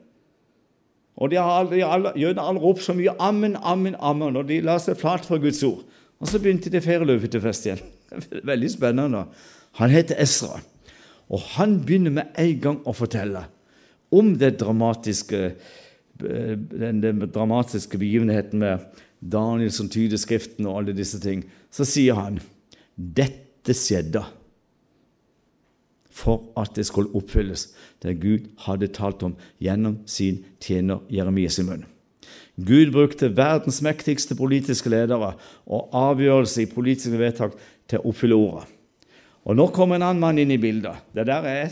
Og de har alle, Jødene har aldri ropt så mye 'ammen, ammen, ammen', og de la seg flat for Guds ord. Og så begynte de ferieløpetefest igjen. [LAUGHS] Veldig spennende. Han heter Esra, og han begynner med en gang å fortelle om det dramatiske, den, den dramatiske begivenheten med Daniel som tyder Skriften og alle disse ting, så sier han dette skjedde for at det skulle oppfylles, det Gud hadde talt om gjennom sin tjener Jeremias munn. Gud brukte verdens mektigste politiske ledere og avgjørelser i politiske vedtak til å oppfylle ordet. Og Nå kommer en annen mann inn i bildet. Det der er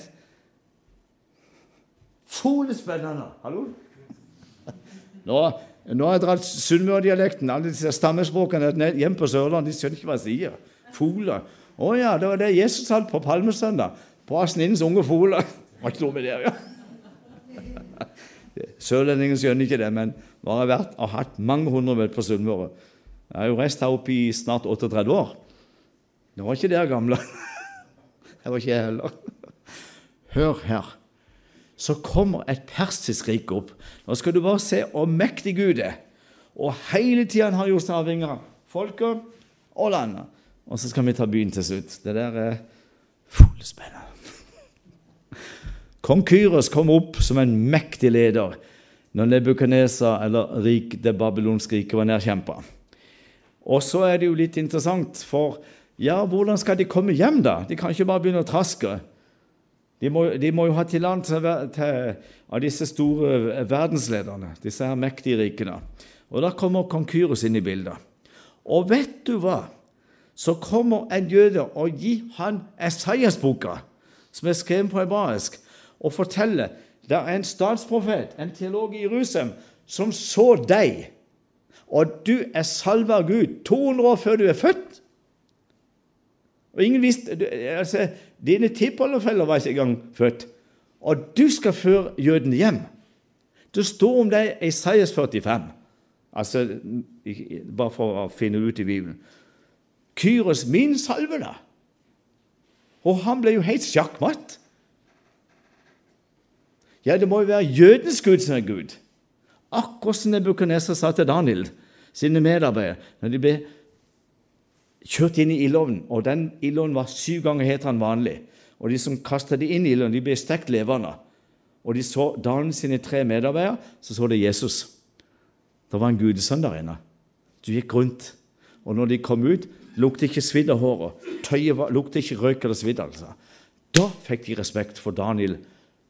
Folespennende! Hallo? Nå, nå har jeg dratt sunnmørdialekten. Alle disse stammespråkene hjemme på Sørlandet de skjønner ikke hva jeg sier. Fole. Å ja, det var det Jesus hadde på palmesøndag. Brasninnens unge fole. Var ikke noe med det ja. Sørlendingen skjønner ikke det, men nå har jeg vært og hatt mange hundre møter på Sunnmøre. Jeg har jo reist her oppe i snart 38 år. Det var ikke dere gamle. [LAUGHS] Det var ikke jeg heller. Hør her så kommer et persisk rike opp. Nå skal du bare se hvor mektig Gud er. Og hele tida har gjort seg avhengig av folket og landet. Og så skal vi ta byen til slutt. Det der er fullspennende. Kong Kyros kom opp som en mektig leder når Nebukadnesa, eller rik, det babylonske riket, var nedkjempa. Og så er det jo litt interessant, for ja, hvordan skal de komme hjem, da? De kan ikke bare begynne å traske. De må, de må jo ha tillatelse av disse store verdenslederne, disse her mektige rikene. Og Da kommer kong inn i bildet. Og vet du hva? Så kommer en jøde og gir han Esaias-boka, som er skrevet på hebraisk, og forteller det er en statsprofet, en teolog i Jerusalem, som så deg. Og du er salva av Gud 200 år før du er født. Og ingen visste, altså, Dine tippoldefeller var ikke engang født. Og du skal føre jødene hjem. Det står om deg i Isaias 45, altså, bare for å finne ut i Bibelen. Kyros, min salve, da. Og han ble jo helt sjakkmatt. Ja, det må jo være jødens Gud som er Gud. Akkurat som Nebukadnesar sa til Daniel, sine medarbeidere, når de ble kjørt inn i ildovnen, og den ildovnen var syv ganger hetere enn vanlig. Og de som kasta det inn i ildovnen, de ble stekt levende. Og de så Daniel sine tre medarbeidere, så så det Jesus. Det var en gudesønn der inne. Du gikk rundt. Og når de kom ut, lukte ikke svidd av håret. Tøyet luktet ikke røyk eller svidd. Altså. Da fikk de respekt for Daniel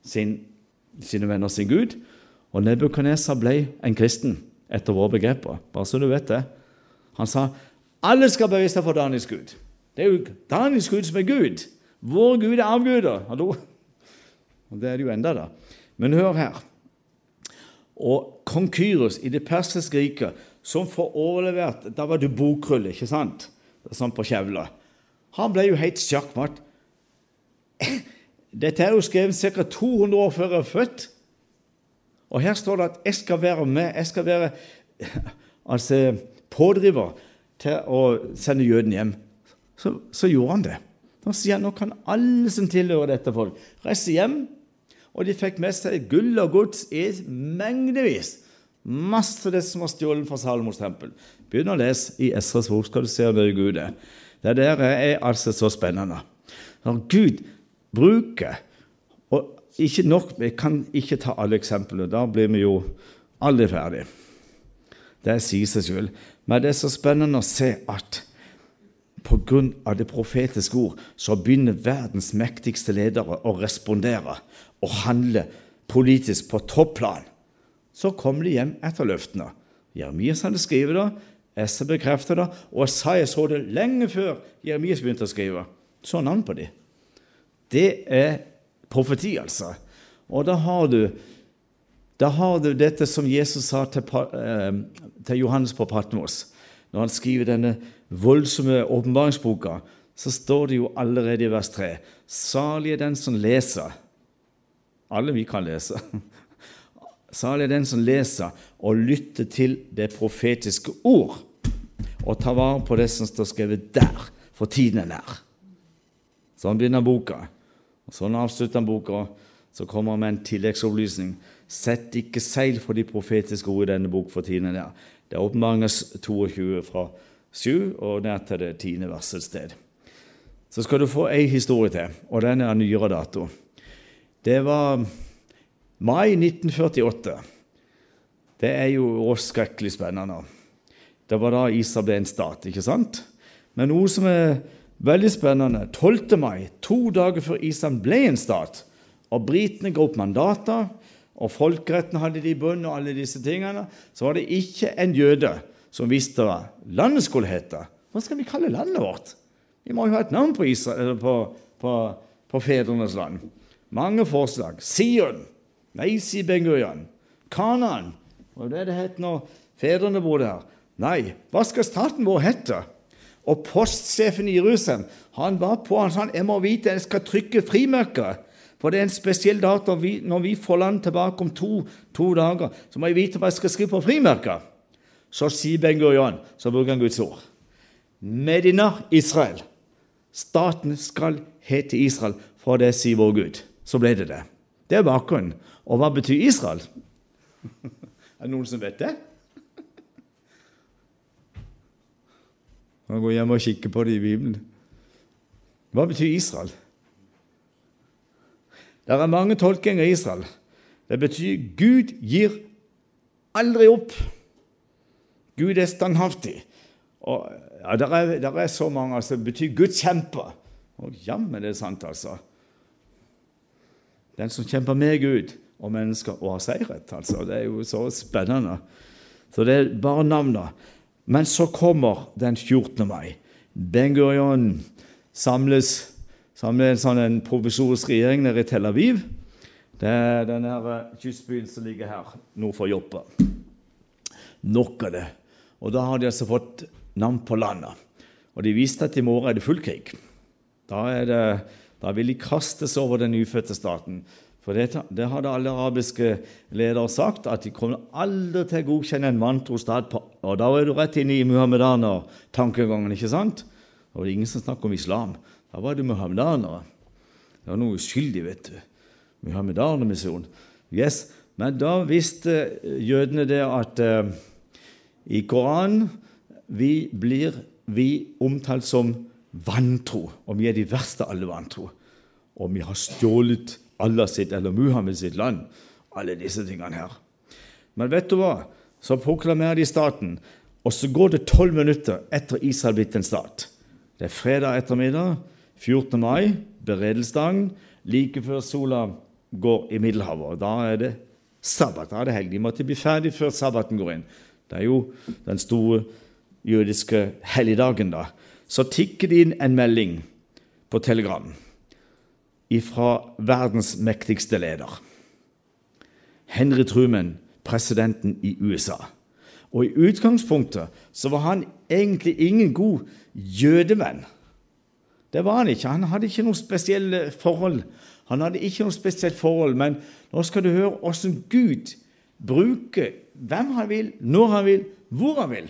sin, sine venner sin Gud. Og Nebukadnesar ble en kristen etter våre begreper. Bare så du vet det. Han sa alle skal bøye seg for Daniels Gud. Det er jo Daniels Gud som er Gud. Vår Gud er avguder. Hallo? Og Det er det jo enda, da. Men hør her. Og kong Kyros i det persiske riket, som får overlevert Da var du bokrulle, ikke sant? Sånn på kjevla. Han ble jo helt sjakkmatt. Dette er jo skrevet ca. 200 år før jeg er født. Og her står det at jeg skal være med. Jeg skal være altså pådriver til å sende jødene hjem, så, så gjorde han det. Da sier han nå kan alle som tilhører dette folk, reise hjem. Og de fikk med seg gull og gods i mengdevis. Masse av det som var stjålet fra Salomos tempel. Begynn å lese i Esras bok, skal du se hvor Gud er. Det der er altså så spennende. Når Gud bruker og ikke nok, vi kan ikke ta alle eksemplene, da blir vi jo aldri ferdig. Det sier seg selv. Men det er så spennende å se at pga. det profetiske ord så begynner verdens mektigste ledere å respondere og handle politisk på topplan. Så kommer de hjem etter løftene. Jeremias hadde skrevet det, Esse bekreftet det, og Isaiah så det lenge før Jeremias begynte å skrive. Så navn på dem. Det er profeti, altså. Og da har du, da har du dette som Jesus sa til, eh, til Johannes på Patmos. Når han skriver denne voldsomme åpenbaringsboka, så står det jo allerede i vers 3 Salig er den som leser. Alle vi kan lese. [LAUGHS] Salig er den som leser og lytter til det profetiske ord, og tar vare på det som står skrevet der, for tiden er nær. Sånn begynner boka. Og Sånn avslutter han boka. Så kommer han med en tilleggsopplysning. Sett ikke seil for de profetiske ord i denne bok for tiden er. Det er åpenbaringa 22 fra 7 og ned til det tiende verset sted. Så skal du få ei historie til, og den er av nyere dato. Det var mai 1948. Det er jo skrekkelig spennende. Det var da Israel ble en stat, ikke sant? Men noe som er veldig spennende 12. mai, to dager før Israel ble en stat, og britene ga opp mandater, og folkeretten hadde de i bunn, og alle disse tingene, så var det ikke en jøde som visste hva landet skulle hete. Hva skal vi kalle landet vårt? Vi må jo ha et navn på, Israel, på, på, på fedrenes land. Mange forslag. Sion. Nei, sier Ben Gurion. Kanan. Hva er det det het når fedrene bodde her? Nei, hva skal staten vår hete? Og postsjefen i Jerusalem han var på han sa jeg må vite jeg skal trykke frimerker. For det er en spesiell dato når vi, får land tilbake om to, to, dager. Så må jeg vite hva jeg skal skrive på frimerka. så sier Ben Gurion, så bruker han Guds ord. Medina Israel. Staten skal hete Israel, for det sier vår Gud. Så ble det det. Det er bakgrunnen. Og hva betyr Israel? [LAUGHS] er det noen som vet det? Man går hjem og kikker på det i Bibelen. Hva betyr Israel? Det er mange tolkinger i Israel. Det betyr Gud gir aldri opp. Gud er standhaftig. Og, ja, der er, der er, så mange altså, betyr Gud kjemper. Og jammen det er sant, altså. Den som kjemper med Gud og mennesker og har seiret. altså. Det er jo så spennende. Så det er bare navnet. Men så kommer den 14. mai. Ben Gurion samles, samler en sånn en provisorisk regjering nede i Tel Aviv. Det er denne kystbyen som ligger her nord for Joppa. Nok av det. Og da har de altså fått navn på landet. Og de visste at i morgen er det full krig. Da, det, da vil de kastes over den ufødte staten. For det, det, hadde alle arabiske ledere sagt, at de kommer aldri til å godkjenne en vantro stat. På, og da er du rett inne i muhammedaner-tankegangen, ikke sant? Og det er ingen som snakker om islam. Da var det muhammedanere. Det var noe uskyldig, vet du. Muhammedanermisjon. Yes. Men da visste jødene det at uh, i Koranen vi blir vi omtalt som vantro, og vi er de verste av alle vantro. Og vi har stjålet Allah sitt eller Muhammed sitt land. Alle disse tingene her. Men vet du hva? Så proklamerer de staten, og så går det tolv minutter etter Israel blitt en stat. Det er fredag ettermiddag, 14. mai, beredelsesdagen, like før sola går i Middelhavet. Da er det sabbat. Da er det helg. De måtte bli ferdig før sabbaten går inn. Det er jo den store jødiske helligdagen, da. Så tikker det inn en melding på Telegram fra verdens mektigste leder. Henry Truman, presidenten i USA. Og i utgangspunktet så var han egentlig ingen god jødevenn. Det var han ikke. Han hadde ikke noe spesielle forhold. Han hadde ikke noe spesielt forhold, men nå skal du høre åssen Gud bruker hvem han vil, når han vil, hvor han vil.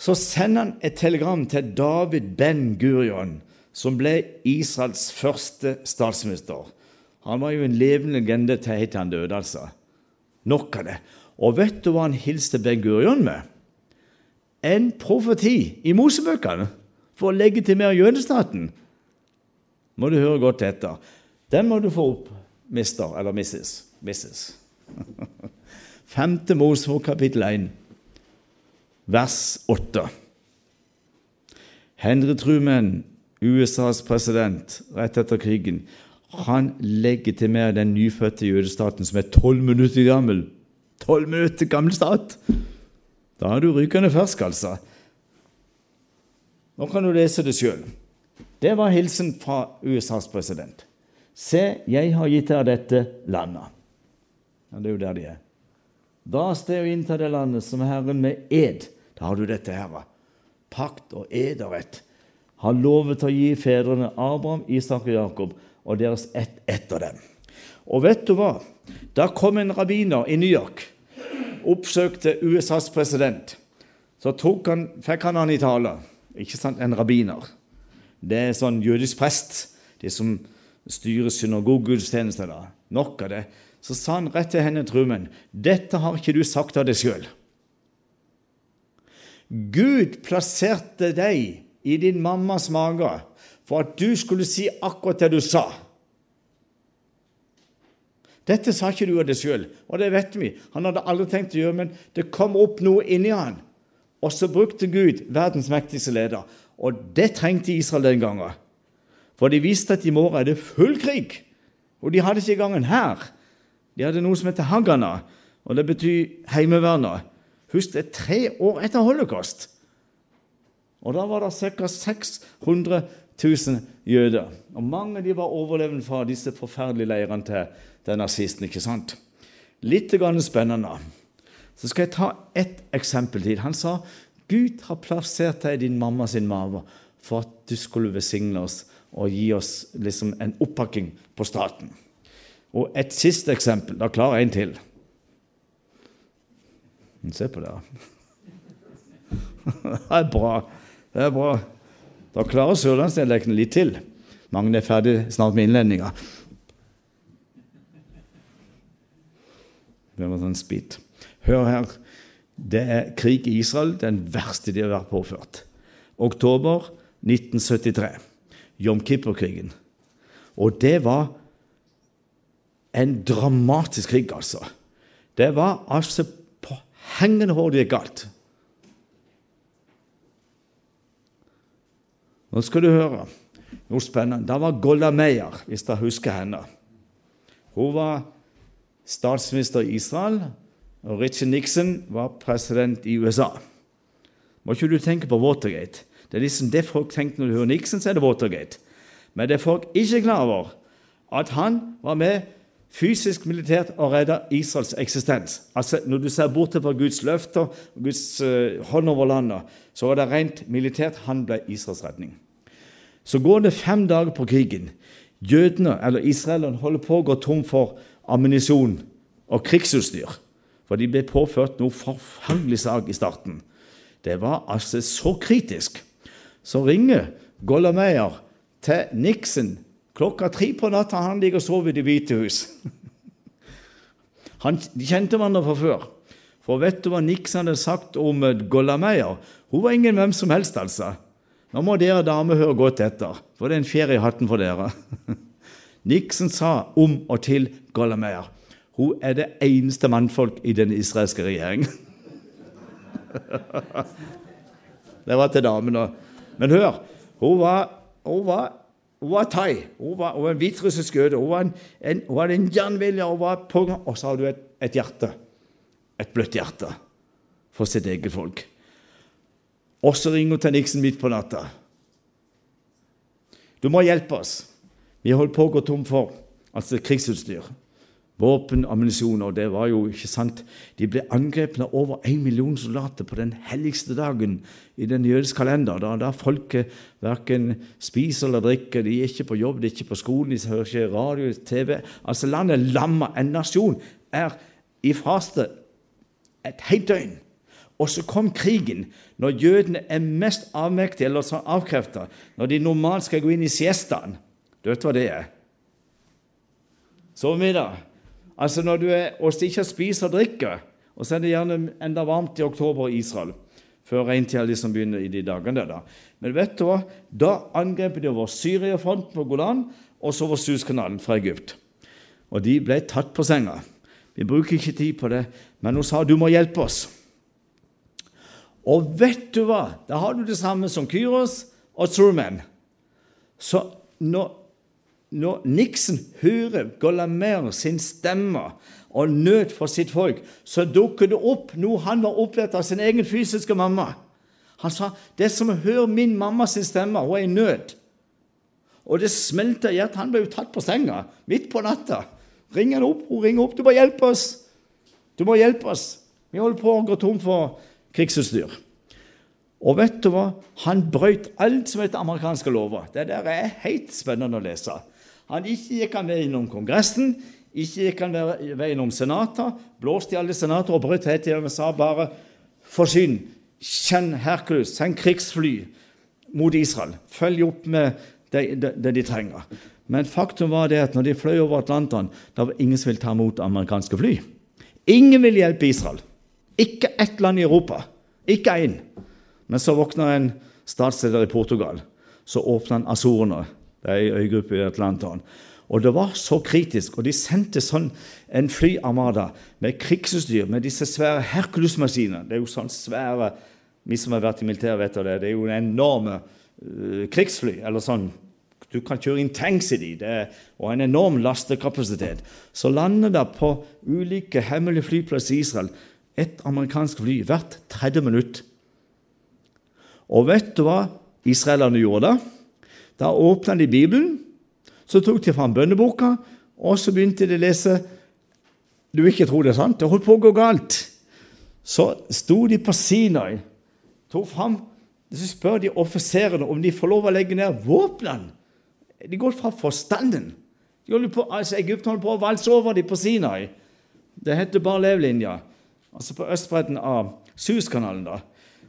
Så sender han et telegram til David Ben-Gurion, som ble Israels første statsminister. Han var jo en levende legende til helt til han døde, altså. Nok av det. Og vet du hva han hilste Ben-Gurion med? En profeti i Mosebøkene for å legitimere jødestaten. Må du høre godt etter. Den må du få opp, mister eller missis. misses. [LAUGHS] Femte Mosebok kapittel 1, vers 8. Henry Truman, USAs president rett etter krigen, han legitimerer den nyfødte jødestaten som er tolv minutter gammel. Tolv minutter gammel stat! Da er du rykende fersk, altså. Nå kan du lese det sjøl. Det var hilsen fra USAs president. Se, jeg har gitt dere dette landet. Ja, det er jo der de er. Dra av sted og innta det landet som Herren med ed Da har du dette her. Pakt og ed og rett. Har lovet å gi fedrene Abraham, Isak og Jakob og deres ett etter dem. Og vet du hva? Da kom en rabbiner i New York, oppsøkte USAs president. Så han, fikk han han i tale. Ikke sant? En rabbiner. Det er sånn jødisk prest, de som styrer synagogegudstjenester. Nok av det. Så sa han rett til henne, Trumen, dette har ikke du sagt av deg sjøl. Gud plasserte deg i din mammas mage for at du skulle si akkurat det du sa. Dette sa ikke du av deg sjøl, og det vet vi. Han hadde aldri tenkt å gjøre, men det kom opp noe inni han. Og så brukte Gud verdens mektigste leder. Og det trengte Israel den gangen. For de visste at i morgen er det full krig. Og de hadde ikke engang en hær. De hadde noe som heter Hagana, og det betyr Heimevernet. Husk, det er tre år etter holocaust. Og da var det ca. 600 000 jøder. Og mange de var overlevende fra disse forferdelige leirene til, til nazisten. ikke sant? Litt spennende. Så skal jeg ta ett eksempel til. Han sa Gud har plassert deg i din mamma sin mage for at du skulle besigne oss og gi oss liksom en oppakking på staten. Og et siste eksempel. Da klarer jeg en til. Se på det. [LAUGHS] Det er bra. Det er bra. Da klarer sørlandsdialekten litt til. Mange er ferdig snart med innledninga. Det var sånn spit. Hør her. Det er krig i Israel, den verste de har vært påført. Oktober 1973. Jom Kippur-krigen. Og det var en dramatisk krig, altså. Det var altså på hengende hår det gikk galt. Nå skal du høre noe spennende. Da var Golda Meir, hvis dere husker henne. Hun var statsminister i Israel, og Richard Nixon var president i USA. Må ikke du tenke på Watergate. Det er liksom det folk tenker når du hører Nixon, så er det Watergate. Men det er folk ikke klar over, at han var med fysisk militært å redde Israels eksistens. Altså, Når du ser bort fra Guds løfter og Guds uh, hånd over landet, så var det rent militært han ble Israels redning. Så går det fem dager på krigen. Jødene, eller israelerne, holder på å gå tom for ammunisjon og krigsutstyr. For de ble påført noe forferdelig sak i starten. Det var altså så kritisk. Så ringer Gollameyer til Nixon Klokka tre på natta han ligger og sover i Det hvite hus. Han, de kjente hverandre fra før. For vet du hva Nixon hadde sagt om eh, Golla Meyer? Hun var ingen hvem som helst, altså. Nå må dere damer høre godt etter, for det er en ferie i hatten for dere. [LAUGHS] Nixon sa om og til Golla Meyer hun er det eneste mannfolk i den israelske regjeringen. [LAUGHS] det var til damene. Men hør, hun var, hun var hun var thai. Hun var, hun var en hviterussisk jøde. Hun, var en, en, hun hadde en jernvilje hun var på Og så har du et, et hjerte. Et bløtt hjerte for sitt eget folk. Og så ringer hun til Nixon midt på natta. Du må hjelpe oss. Vi holder på å gå tom for altså krigsutstyr våpen, ammunisjon. Og det var jo ikke sant. De ble angrepet av over én million soldater på den helligste dagen i den jødiske kalender. Da, da folket verken spiser eller drikker, de er ikke på jobb, de er ikke på skolen, de hører ikke radio, TV. Altså Landet lamma. En nasjon er i faste et helt døgn. Og så kom krigen, når jødene er mest avmektige eller sånn avkrefta, når de normalt skal gå inn i siestaen. Du vet hva det er? Sovemiddag. Altså når du er, og ikke spiser og drikker, og så er det gjerne enda varmt i oktober i Israel, før regntida liksom begynner i de dagene. da. Men vet du hva? Da angrep de over Syriafronten på Golan og så over Suskanalen fra Egypt. Og de ble tatt på senga. Vi bruker ikke tid på det, men hun sa du må hjelpe oss. Og vet du hva? Da har du det samme som Kyros og Truman. Så når, når Nixon hører Golamer sin stemme og nød for sitt folk, så dukker det opp noe han var opplært av sin egen fysiske mamma. Han sa det som hører min mamma sin stemme. Hun er i nød. Og det smelta i hjertet. Han ble jo tatt på senga midt på natta. Ringer han opp, hun ringer opp. 'Du må hjelpe oss!' Du må hjelpe oss. Vi holder på å gå tom for krigsutstyr. Og vet du hva? Han brøt alt som heter amerikanske lover. Det der er helt spennende å lese. Han ikke gikk han veien om Kongressen, ikke gikk han veien om senater, blåste i alle senater og brøt helt tiden og sa bare forsyn, kjenn Hercules, send krigsfly mot Israel. Følg opp med det, det, det, de trenger. Men faktum var det at når de fløy over Atlanteren, da var ingen som ville ta imot amerikanske fly. Ingen ville hjelpe Israel. Ikke ett land i Europa. Ikke én. Men så våkna en statsleder i Portugal. Så åpna han Azorene, det er ei øygruppe i Atlanteren. Og det var så kritisk. Og de sendte sånn en flyarmada med krigsutstyr, med disse svære Hercules-maskinene. Det er jo sånn svære Vi som har vært i militæret, vet det. Det er jo enorme uh, krigsfly. eller sånn du kan kjøre inn tanks i de, og en enorm lastekapasitet. Så lander det på ulike hemmelige flyplasser i Israel et amerikansk fly hvert 30 minutt. Og vet du hva israelerne gjorde da? Da åpna de Bibelen, så tok de fram bønneboka, og så begynte de å lese Du vil ikke tro det er sant? Det holdt på å gå galt. Så sto de på Sinai, tok fram Så spør de offiserene om de får lov å legge ned våpnene. De går fra forstanden. De på, altså Egypten holder på å valse over dem på Sinai. Det heter bare Lev-linja, altså på østbredden av Suskanalen. da.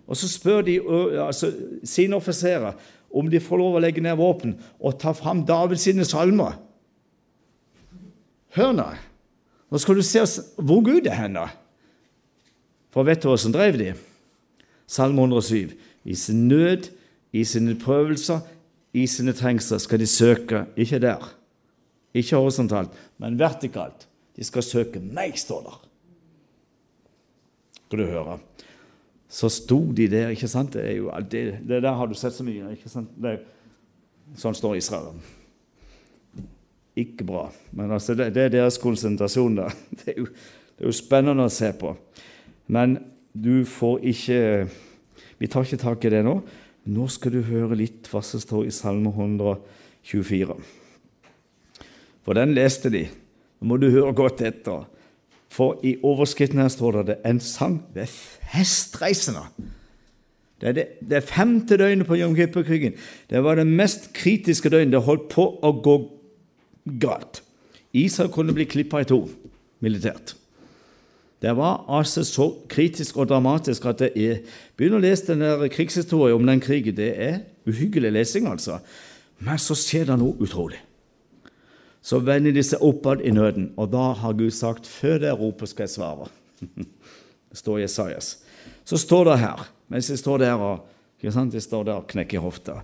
Og så spør de altså, sine offiserer om de får lov å legge ned våpen og ta fram Davids sine salmer. Hør nå. Nå skal du se hvor Gud er hen. For vet du som drev de? Salme 107. I sin nød, i sine prøvelser, i sine trengsler skal de søke Ikke der, ikke horisontalt, men vertikalt. De skal søke meg, står der. Skal du høre så sto de der. ikke sant? Det, er jo, det, det der har du sett så mye. ikke sant? Det, sånn står Israel. Ikke bra. Men altså, det, det er deres konsentrasjon der. [LAUGHS] Det er, jo, det er jo spennende å se på. Men du får ikke Vi tar ikke tak i det nå. Nå skal du høre litt hva som står i Salme 124. For den leste de. Nå må du høre godt etter. For i overskriften her står det 'En sang ved festreisende'. Det er det, det femte døgnet på Jom Kippur-krigen. Det var det mest kritiske døgnet. Det holdt på å gå galt. Israel kunne bli klippa i to militært. Det var altså så kritisk og dramatisk at jeg begynner å lese den der krigshistorien om den krigen. Det er uhyggelig lesing, altså. Men så skjer det noe utrolig så vender de seg oppad i nøden. Og da har Gud sagt, før dere roper, skal jeg svare. [LAUGHS] Det står Jesajas. Så står det her, mens jeg står der og? Jeg står der og knekker hofta.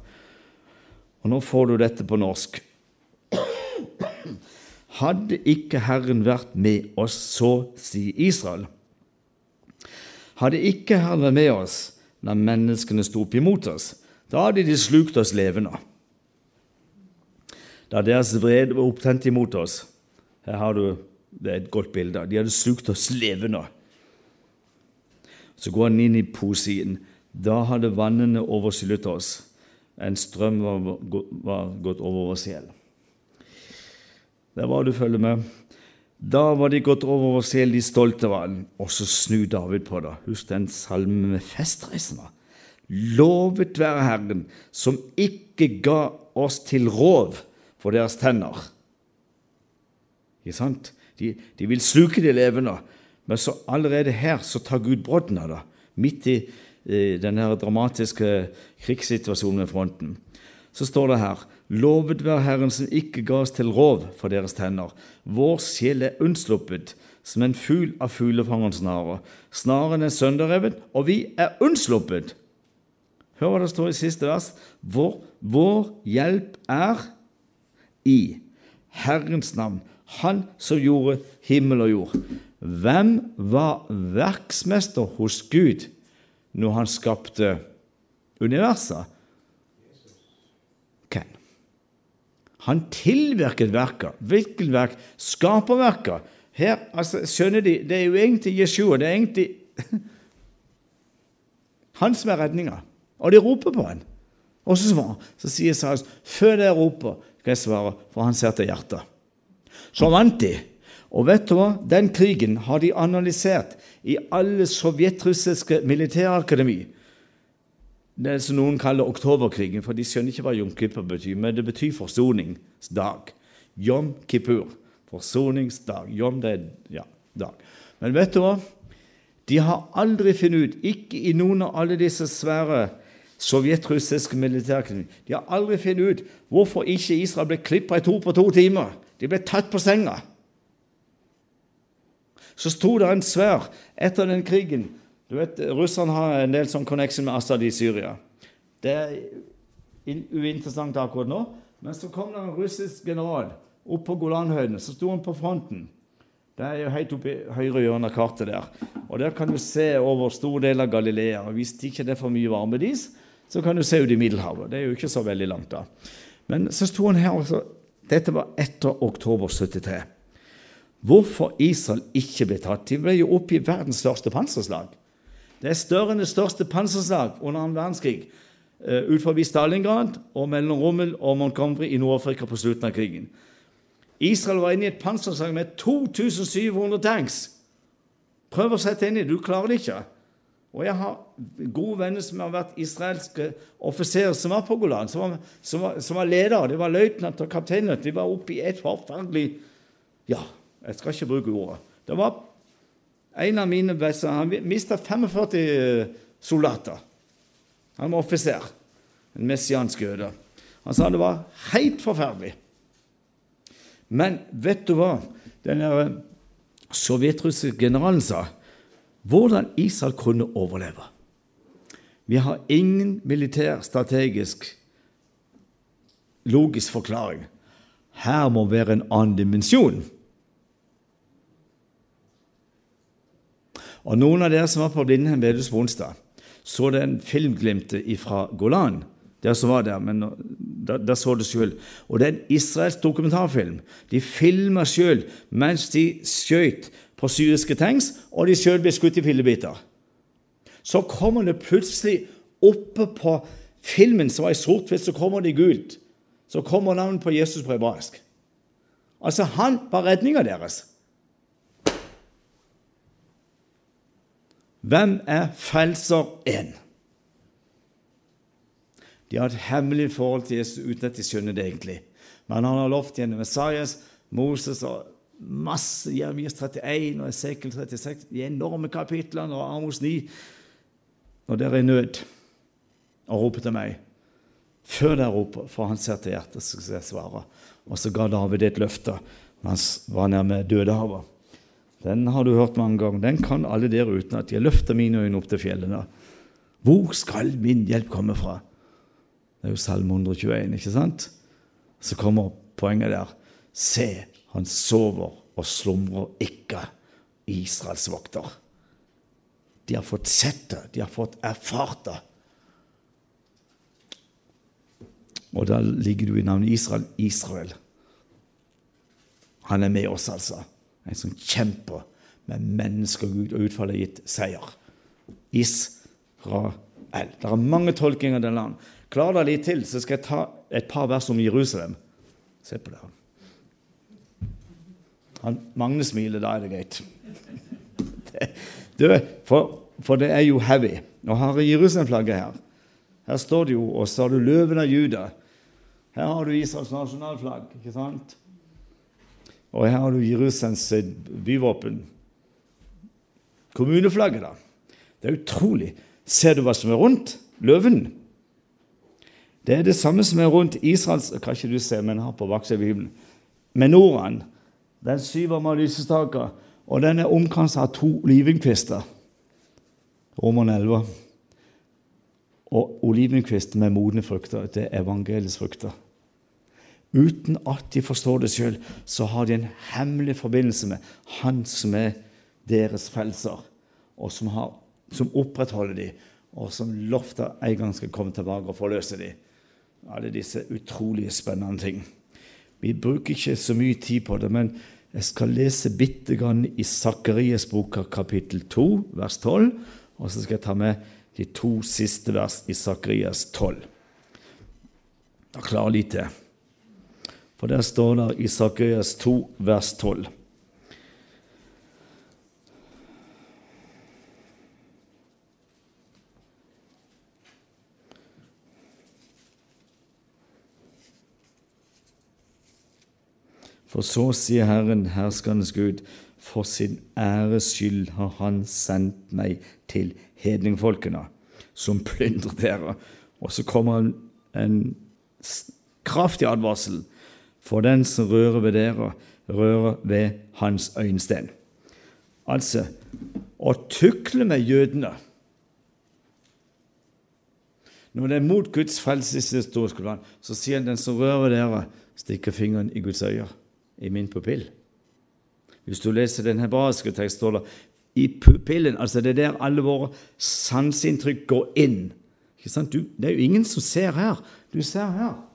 Og nå får du dette på norsk. [CLEARS THROAT] Hadde ikke Herren vært med oss, så sier Israel. Hadde ikke Herren vært med oss når menneskene sto opp imot oss, da hadde de slukt oss levende da deres vrede var opptent imot oss. Her har du det er et godt bilde. De hadde slukt oss levende. Så går han inn i poesien. Da hadde vannene overskyllet oss. En strøm var, var gått over vår sjel. Der var du følger med. Da var de gått over vår sjel, de stolte var. Og så snur David på det. Husk den salmen med festreisende. Lovet være Herren, som ikke ga oss til rov for deres tenner. Ikke sant? De, de vil sluke de levende, men så allerede her så tar Gud brodden av det. midt i eh, denne dramatiske krigssituasjonen ved fronten. Så står det her Lovet være Herren som ikke ga oss til rov for deres tenner. Vår sjel er unnsluppet som en fugl av fuglefangerens snare. Snaren er sønderrevet, og vi er unnsluppet. Hør hva det står i siste vers. Vår, vår hjelp er i Herrens navn, Han som gjorde himmel og jord. Hvem var verksmester hos Gud når han skapte universet? Hvem? Han tilvirket verker. Hvilket verk? Skaperverker. Her, altså, skjønner de, Det er jo egentlig Jeshua. Det er egentlig [LAUGHS] han som er redninga. Og de roper på han. Og så, så sier Sarius, før dere roper, skal jeg svare, for han ser til hjertet. Så vant de. Og vet du hva? Den krigen har de analysert i alle sovjetrussiske militærakademi. Det som noen kaller oktoberkrigen, for de skjønner ikke hva Jom Kippur betyr, men det betyr forsoningsdag. Jom Kippur. Forsoningsdag. Jom, det er ja, dag. Men vet du hva? De har aldri funnet ut, ikke i noen av alle disse svære sovjetrussiske militærkrig. de har aldri funnet ut hvorfor ikke Israel ble klippa i to på to timer. De ble tatt på senga. Så sto det en svær etter den krigen du vet, Russerne har en del sånn connection med Assad i Syria. Det er uinteressant akkurat nå. Men så kom det en russisk general opp på Golanhøydene. Så sto han på fronten. Det er jo helt oppe i høyre hjørne av kartet der. Og Der kan du se over store deler av Galilea. Hvis det ikke er for mye varmedis, så kan du se ut i Middelhavet. Det er jo ikke så veldig langt da. Men så sto han her også. Dette var etter oktober 73. Hvorfor Israel ikke ble tatt? De ble jo oppe i verdens største panserslag. Det er større enn det største panserslag under annen verdenskrig uh, ut forbi Stalingrad og mellom Rommel og Montgomery i Nord-Afrika på slutten av krigen. Israel var inne i et panserslag med 2700 tanks. Prøv å sette inn i det. Du klarer det ikke. Og jeg har gode venner som har vært israelske offiserer som var på Golan, som var, som var, som var ledere. De var løytnant og kapteiner. De var oppe i et forferdelig Ja, jeg skal ikke bruke ordet. Det var en av mine beste Han mista 45 eh, soldater. Han var offiser. En messiansk jøde. Han sa det var helt forferdelig. Men vet du hva den eh, sovjetrussiske generalen sa? Hvordan Israel kunne overleve. Vi har ingen militær, strategisk, logisk forklaring. Her må være en annen dimensjon. Og Noen av dere som var på Blindheim Vedus på onsdag, så den filmglimtet fra Golan. Dere som var der, men da, da så det sjøl. Og det er en israelsk dokumentarfilm. De filma sjøl mens de skjøt på syriske tanks, og de sjøl ble skutt i fillebiter. Så kommer det plutselig oppe på filmen som var i sort-hvitt, så kommer det gult. Så kommer navnet på Jesus på hebraisk. Altså, han var redninga deres. Hvem er Frelser én? De har et hemmelig forhold til Jesus uten at de skjønner det egentlig. Men han har lovt gjennom Messias, Moses og masse Jeremias 31 og Esekel 36, de enorme kapitlene og Amos 9 Når dere er i nød og roper til meg Før dere roper, for han ser til hjertet, så skal jeg svare. Og så ga David et løfte mens han var nær med Dødehavet. Den har du hørt mange ganger. Den kan alle dere uten at jeg løfter mine øyne opp til fjellene. Hvor skal min hjelp komme fra? Det er jo Salme 121, ikke sant? Så kommer poenget der. Se, han sover og slumrer ikke, Israels vokter. De har fått sett det, de har fått erfart det. Og da ligger du i navnet Israel Israel. Han er med oss, altså. En som kjemper med mennesker og Gud, og utfallet er gitt seier. Israel. Det er mange tolkinger av det land. Klarer det litt til, så skal jeg ta et par vers om Jerusalem. Se på det. Han, Magne smiler, da er det greit. [LAUGHS] Det, for, for, det er jo heavy. Nå har jeg Jerusalem-flagget her. Her står det jo, og så har du løven av Juda. Her har du Israels nasjonalflagg. ikke sant? Og her har du Jerusalems byvåpen. Kommuneflagget, da. Det er utrolig. Ser du hva som er rundt løven? Det er det samme som er rundt Israels Kan ikke du se, men har på baksida av Bibelen. Menoraen. Den syvarma lysestaker. Og den er omkranset av to olivenkvister. Romerne 11. Og olivenkvist med modne frukter, det er evangeliets frukter. Uten at de forstår det sjøl, så har de en hemmelig forbindelse med Han som er deres frelser, og som, har, som opprettholder dem, og som lovte en gang skal komme tilbake og forløse dem. Alle disse utrolig spennende ting. Vi bruker ikke så mye tid på det, men jeg skal lese bitte grann i Sakarias bok kapittel 2, vers 12, og så skal jeg ta med de to siste vers i Sakarias 12. Da klarer litt til. For der står det i Sakarias 2, vers 12. For så sier Herren, herskernes Gud, for sin æres skyld har Han sendt meg til hedningfolkene, som plyndrer dere. Og så kommer en, en kraftig advarsel. For den som rører ved dere, rører ved hans øyensten. Altså å tukle med jødene Når det er mot Guds frelseshistorie, så sier han den som rører ved dere, stikker fingeren i Guds øyne i min pupill. Hvis du leser den hebraiske teksten, står det i pupillen. Altså det er der alle våre sanseinntrykk går inn. Ikke Du, det er jo ingen som ser her. Du ser her.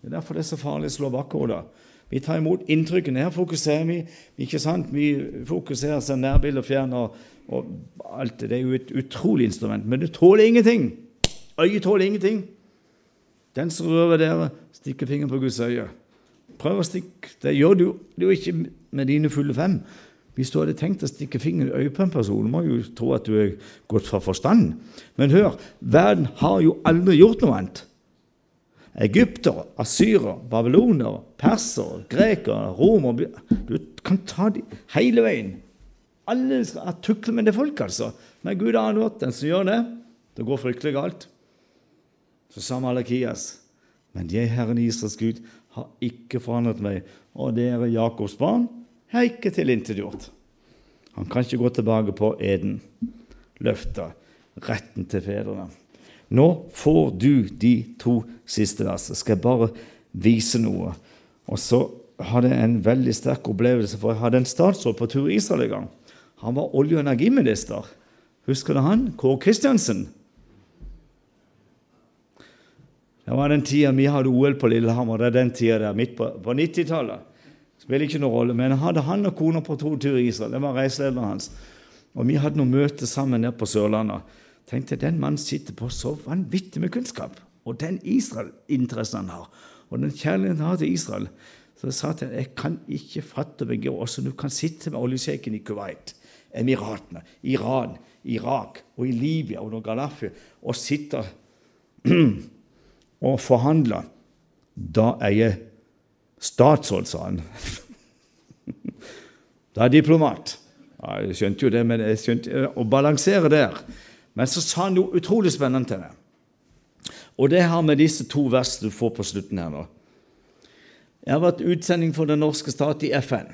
Det er derfor det er så farlig å slå bakhodet. Vi tar imot inntrykkene. Her fokuserer vi. ikke sant? Vi fokuserer seg nærbilde og fjern og, og, alt. Det er jo et utrolig instrument. Men det tåler ingenting. Øyet tåler ingenting. Den som rører dere, stikker fingeren på Guds øye. Prøv å stikke Det gjør du jo ikke med dine fulle fem. Hvis du hadde tenkt å stikke fingeren i øyet på en person, må jo tro at du er gått fra forstand. Men hør, verden har jo aldri gjort noe annet. Egypter, asyrer, babyloner, persere, grekere, romere Du kan ta de hele veien. Alle skal tukle med det folk, altså. Men Gud har advart den som gjør det. Det går fryktelig galt. Så sa Malakias, men jeg, Herren Israels Gud har ikke forandret meg, og dere Jakobs barn har ikke tilintetgjort. Han kan ikke gå tilbake på eden, løftet, retten til fedrene. Nå får du de to siste versene. Skal jeg bare vise noe? Og så hadde jeg en veldig sterk opplevelse, for jeg hadde en statsråd på tur i Israel en gang. Han var olje- og energiminister. Husker du han? Kåre Kristiansen. Det var den tida vi hadde OL på Lillehammer. Det er den tida der, midt på, på 90-tallet. Spiller ikke noen rolle. Men hadde han og kona på to tur i Israel. Det var reiselederen hans. Og vi hadde noen møter sammen nede på Sørlandet. Tenkte den mannen sitter på så vanvittig med kunnskap. Og den Israel-interessen han har. Og den kjærligheten han har til Israel. Så jeg sa til ham jeg kan ikke fatte meg hvordan du kan sitte med oljesjeiken i Kuwait, Emiratene, Iran, Irak og i Libya og Gaddafi og sitte [CLEARS THROAT] og forhandle. Da er jeg statsråd, sa han. [LAUGHS] da er jeg diplomat. Ja, jeg skjønte jo det, men jeg skjønte å balansere der. Men så sa han noe utrolig spennende til meg. Og det har med disse to versene du får på slutten her nå. Jeg har vært utsending for den norske stat i FN.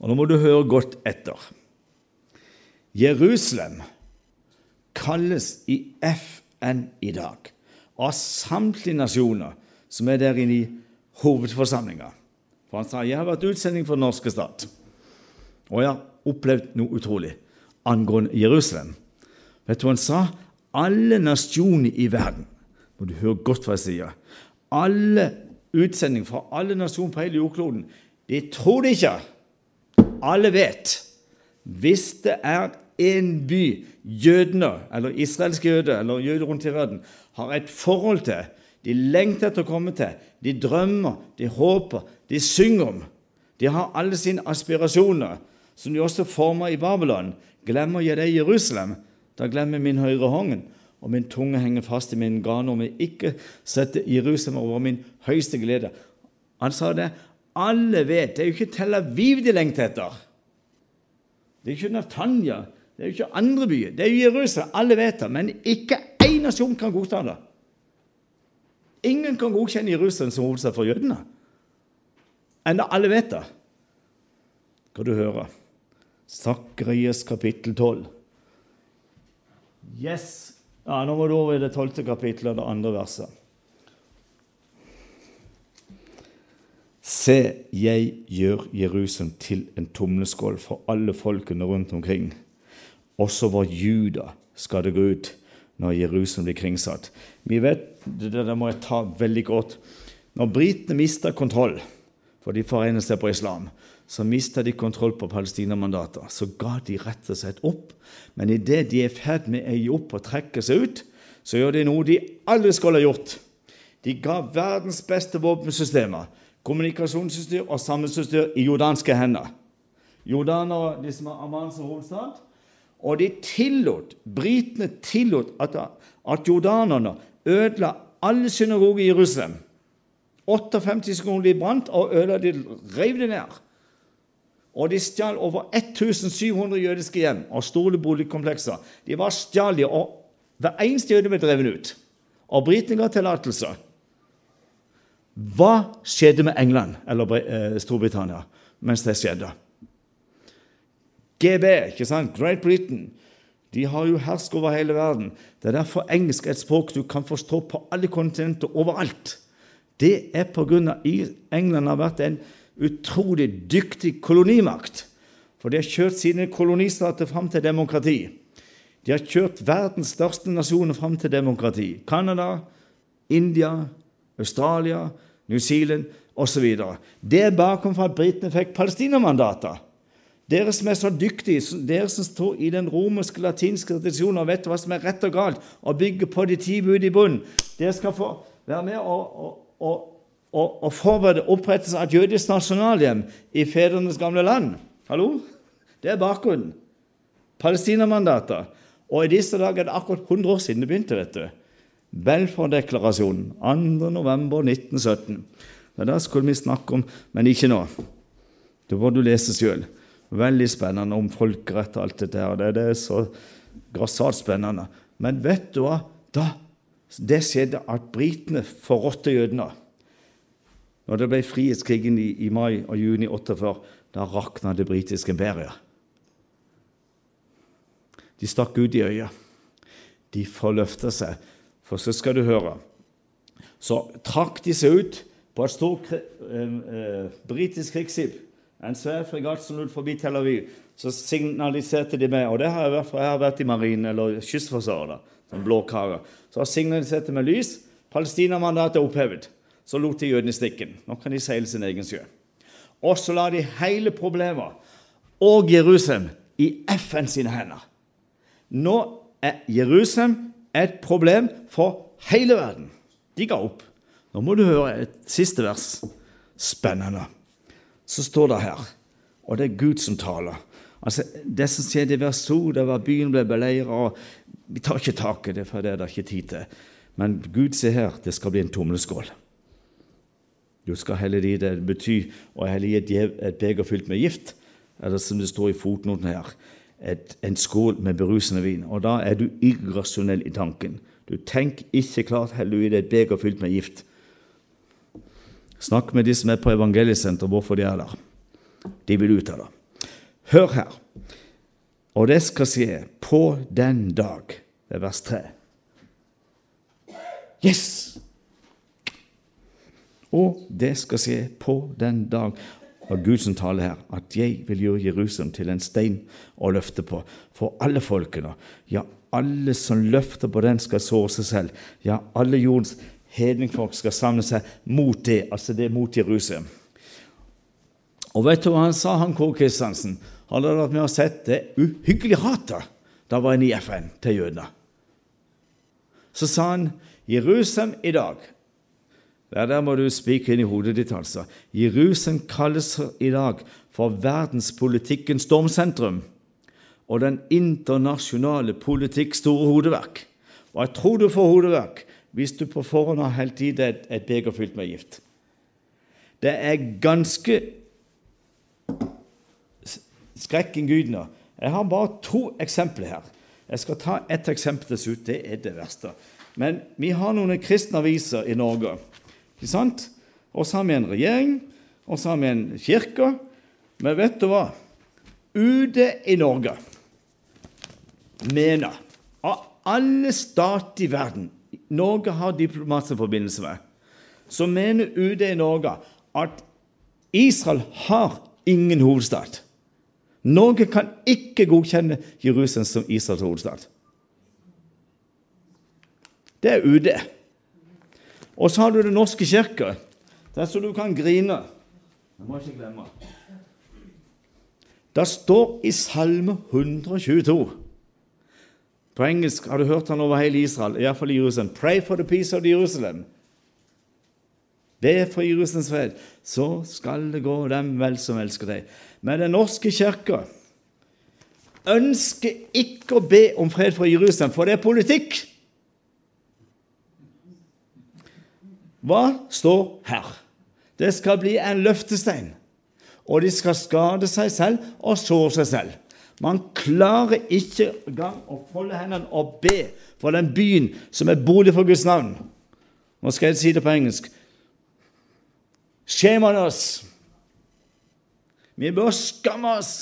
Og nå må du høre godt etter. Jerusalem kalles i FN i dag av samtlige nasjoner som er der inne i hovedforsamlinga. For han sa jeg har vært utsending for den norske stat, og jeg har opplevd noe utrolig angående Jerusalem. Vet du hva han sa? Alle nasjoner i verden må du høre godt hva jeg sier. Alle utsendinger fra alle nasjoner på hele jordkloden de tror det ikke. Alle vet. Hvis det er en by jødene, eller israelske jøder, eller jøder rundt i verden, har et forhold til, de lengter etter å komme til, de drømmer, de håper, de synger om. De har alle sine aspirasjoner, som de også former i Babylon. Glemmer jeg det i Jerusalem, da glemmer min høyre hånd, og min tunge henger fast i min gane om jeg ikke setter Jerusalem over min høyeste glede. Han sa det. Alle vet. Det er jo ikke Tel Aviv de lengter etter. Det er ikke Natanya Det er jo ikke andre byer. Det er jo Jerusalem. Alle vet det. Men ikke nasjon kan godta det. Ingen kan godkjenne Jerusalem som hovedstad for jødene. Enda alle vet det. Skal du høre. Sakrias kapittel 12. Yes. Ja, Nå må du over i det tolvte kapittelet, det andre verset. Se, jeg gjør Jerusalem til en tumleskål for alle folkene rundt omkring. Også vår Juda skal det gå ut når Jerusalem blir kringsatt. Vi vet, det, det må jeg ta veldig godt. Når britene mista kontroll, for de forener seg på islam, så mista de kontroll på palestinamandater. Så ga de rett og slett opp. Men idet de er i ferd med å gi opp og trekke seg ut, så gjør de noe de aldri skulle ha gjort. De ga verdens beste våpensystemer kommunikasjonsutstyr og samfunnsutstyr i jordanske hender. Jordanere, de som har Amman som hovedstad. Og de tillot, britene tillot at, at jordanerne ødela alle synagoger i Jerusalem. 58 sekunder de brant, og ødela de rev det ned. Og de stjal over 1700 jødiske hjem og store boligkomplekser. De var stjålet, og hver eneste jøde ble drevet ut. Og britene ga tillatelse. Hva skjedde med England eller eh, Storbritannia mens det skjedde? GB, ikke sant? Great Britain, de har jo hersk over hele verden. Det er derfor engelsk er et språk du kan forstå på alle kontinenter overalt. Det er pga. England har vært en utrolig dyktig kolonimakt. For de har kjørt sine kolonistater fram til demokrati. De har kjørt verdens største nasjoner fram til demokrati. Canada, India, Australia, New Zealand osv. Det er bakom for at britene fikk palestinamandater. Dere som er så dyktige, dere som står i den romerske latinske tradisjonen og vet hva som er rett og galt, og bygger på de ti bud i bunnen, dere skal få være med og, og, og, og forberede opprettelsen av et jødisk nasjonalhjem i fedrenes gamle land. Hallo? Det er bakgrunnen. Palestinamandater. Og i disse dager er det akkurat 100 år siden det begynte. vet du. Belford-deklarasjonen 2.11.1917. Da skulle vi snakke om, men ikke nå. Det må du lese sjøl. Veldig spennende om folkerett og alt dette her. Det, det er så grassat spennende. Men vet du hva? Da det skjedde at britene forrådte jødene. Når det ble frihetskrigen i, i mai og juni 48, da rakna det britiske imperiet. De stakk ut i øyet. De forløfta seg for så skal du høre. Så trakk de seg ut på et stort eh, eh, britisk krigsskip, en svær fregatt som lot forbi Tel Aviv. Så signaliserte de meg, og det har jeg vært, for jeg har vært i marinen eller kystforsvaret, som blåkarer. Så har signaliserte med lys. Palestinamandatet er opphevet. Så lot de jødene i stikken. Nå kan de seile sin egen sjø. Og så la de hele problemet og Jerusalem i FN sine hender. Nå er Jerusalem et problem for hele verden. De ga opp. Nå må du høre et siste vers. Spennende. Så står det her, og det er Gud som taler. Altså, Det som skjedde i vers 2, det var byen ble beleira. Vi tar ikke tak i det, for det er det ikke tid til. Men Gud sier her det skal bli en tomleskål. Du skal helle i det betyr å helle i et, et beger fylt med gift, eller som det står i fotnoten her et, en skål med berusende vin. Og da er du irrasjonell i tanken. Du tenker ikke klart heller i det et beger fylt med gift. Snakk med de som er på Evangeliesenteret, hvorfor de er der. De vil ut av det. Hør her. Og det skal skje på den dag. Det er vers 3. Yes! Og det skal skje på den dag av Gud som taler her, at jeg vil gjøre Jerusalem til en stein å løfte på for alle folkene. Ja, alle som løfter på den, skal såre seg selv. Ja, alle jordens hedningfolk skal samle seg mot det, altså det mot Jerusalem. Og vet du hva han sa, han Kåre Kristiansen? Han hadde vært med og sett det uhyggelige hatet da var han i FN til jødene. Så sa han Jerusalem i dag ja, Der må du spikre inn i hodet ditt, altså. Jerusalem kalles i dag for verdenspolitikkens stormsentrum og den internasjonale politikks store hodeverk. Og jeg tror du får hodeverk hvis du på forhånd har helt i deg et, beger fylt med gift. Det er ganske skrekkinngytende Jeg har bare to eksempler her. Jeg skal ta ett eksempel til slutt. Det er det verste. Men vi har noen kristne aviser i Norge. Ikke sant? Og så har vi en regjering, og så har vi en kirke. Men vet du hva? UD i Norge mener av alle stater i verden Norge har diplomatiske forbindelser med, så mener UD i Norge at Israel har ingen hovedstad. Norge kan ikke godkjenne Jerusalem som Israels hovedstad. Det er UD. Og så har du Den norske kirke, der så du kan grine. Jeg må ikke glemme. Det står i Salme 122 På engelsk har du hørt han over hele Israel, iallfall i Jerusalem. Pray for the peace of Jerusalem. Be for Jerusalems fred, så skal det gå dem vel som elsker deg. Men Den norske kirke ønsker ikke å be om fred for Jerusalem, for det er politikk. Hva står her? Det skal bli en løftestein, og de skal skade seg selv og såre seg selv. Man klarer ikke engang å folde hendene og be for den byen som er bolig for Guds navn. Nå skal jeg si det på engelsk. Shame on us! Vi bør skamme oss!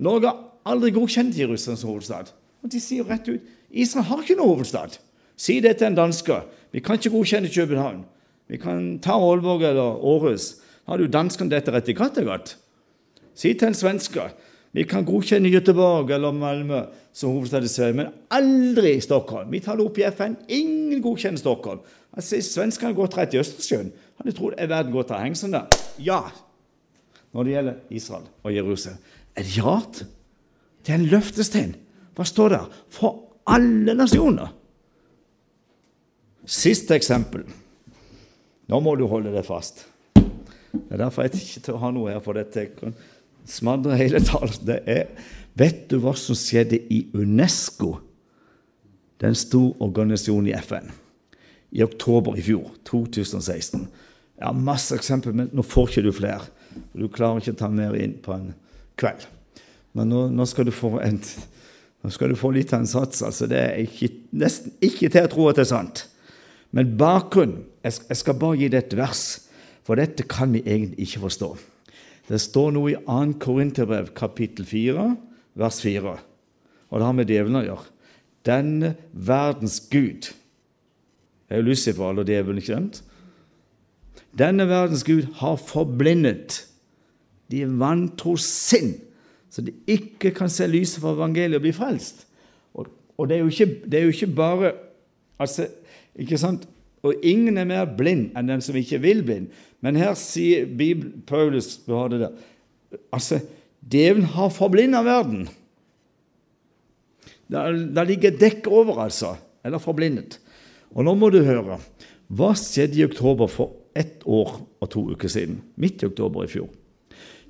Norge har aldri godkjent Jerusalem som hovedstad. Og De sier rett ut Israel har ikke noen hovedstad. Si det til en danske. Vi kan ikke godkjenne København. Vi kan ta Aalborg eller Århus. Har du danskene dette rett i Kattegat? Si til en svenske vi kan godkjenne Göteborg eller Malmö som hovedstad i Sverige, men aldri Stockholm. Vi tar det opp i FN. Ingen godkjenner Stockholm. Altså, Svenskene gått rett i Østersjøen. Hadde trodd er verden gått av hengselen der. Ja! Når det gjelder Israel og Jerusalem. Er det rart? Det er en løftestein. Hva står der? For alle nasjoner. Siste eksempel. Nå må du holde deg fast. Det er derfor jeg ikke tør ha noe her, for dette kan smadre hele talen. Det er Vet du hva som skjedde i UNESCO, den store organisasjonen i FN, i oktober i fjor, 2016? Jeg har masse eksempler, men nå får ikke du flere. Du klarer ikke å ta mer inn på en kveld. Men nå, nå, skal, du en, nå skal du få litt av en sats. altså Det er ikke, nesten ikke til å tro at det er sant. Men bakgrunnen jeg, jeg skal bare gi deg et vers, for dette kan vi egentlig ikke forstå. Det står noe i 2. Korinterbrev, kapittel 4, vers 4. Og det har med djevelen å gjøre. Denne verdens gud Det er jo Lucifer eller djevelen, ikke sant? Denne verdens gud har forblindet de vantro sinn, så de ikke kan se lyset fra evangeliet og bli frelst. Og, og det, er ikke, det, er jo ikke, bare altså, ikke sant? Og ingen er mer blind enn den som ikke vil blind. Men her sier Bibel, Paulus det der, altså, Djevelen har forblinda verden. Det ligger dekk over, altså. Eller forblindet. Og nå må du høre. Hva skjedde i oktober for ett år og to uker siden? Midt i oktober i fjor.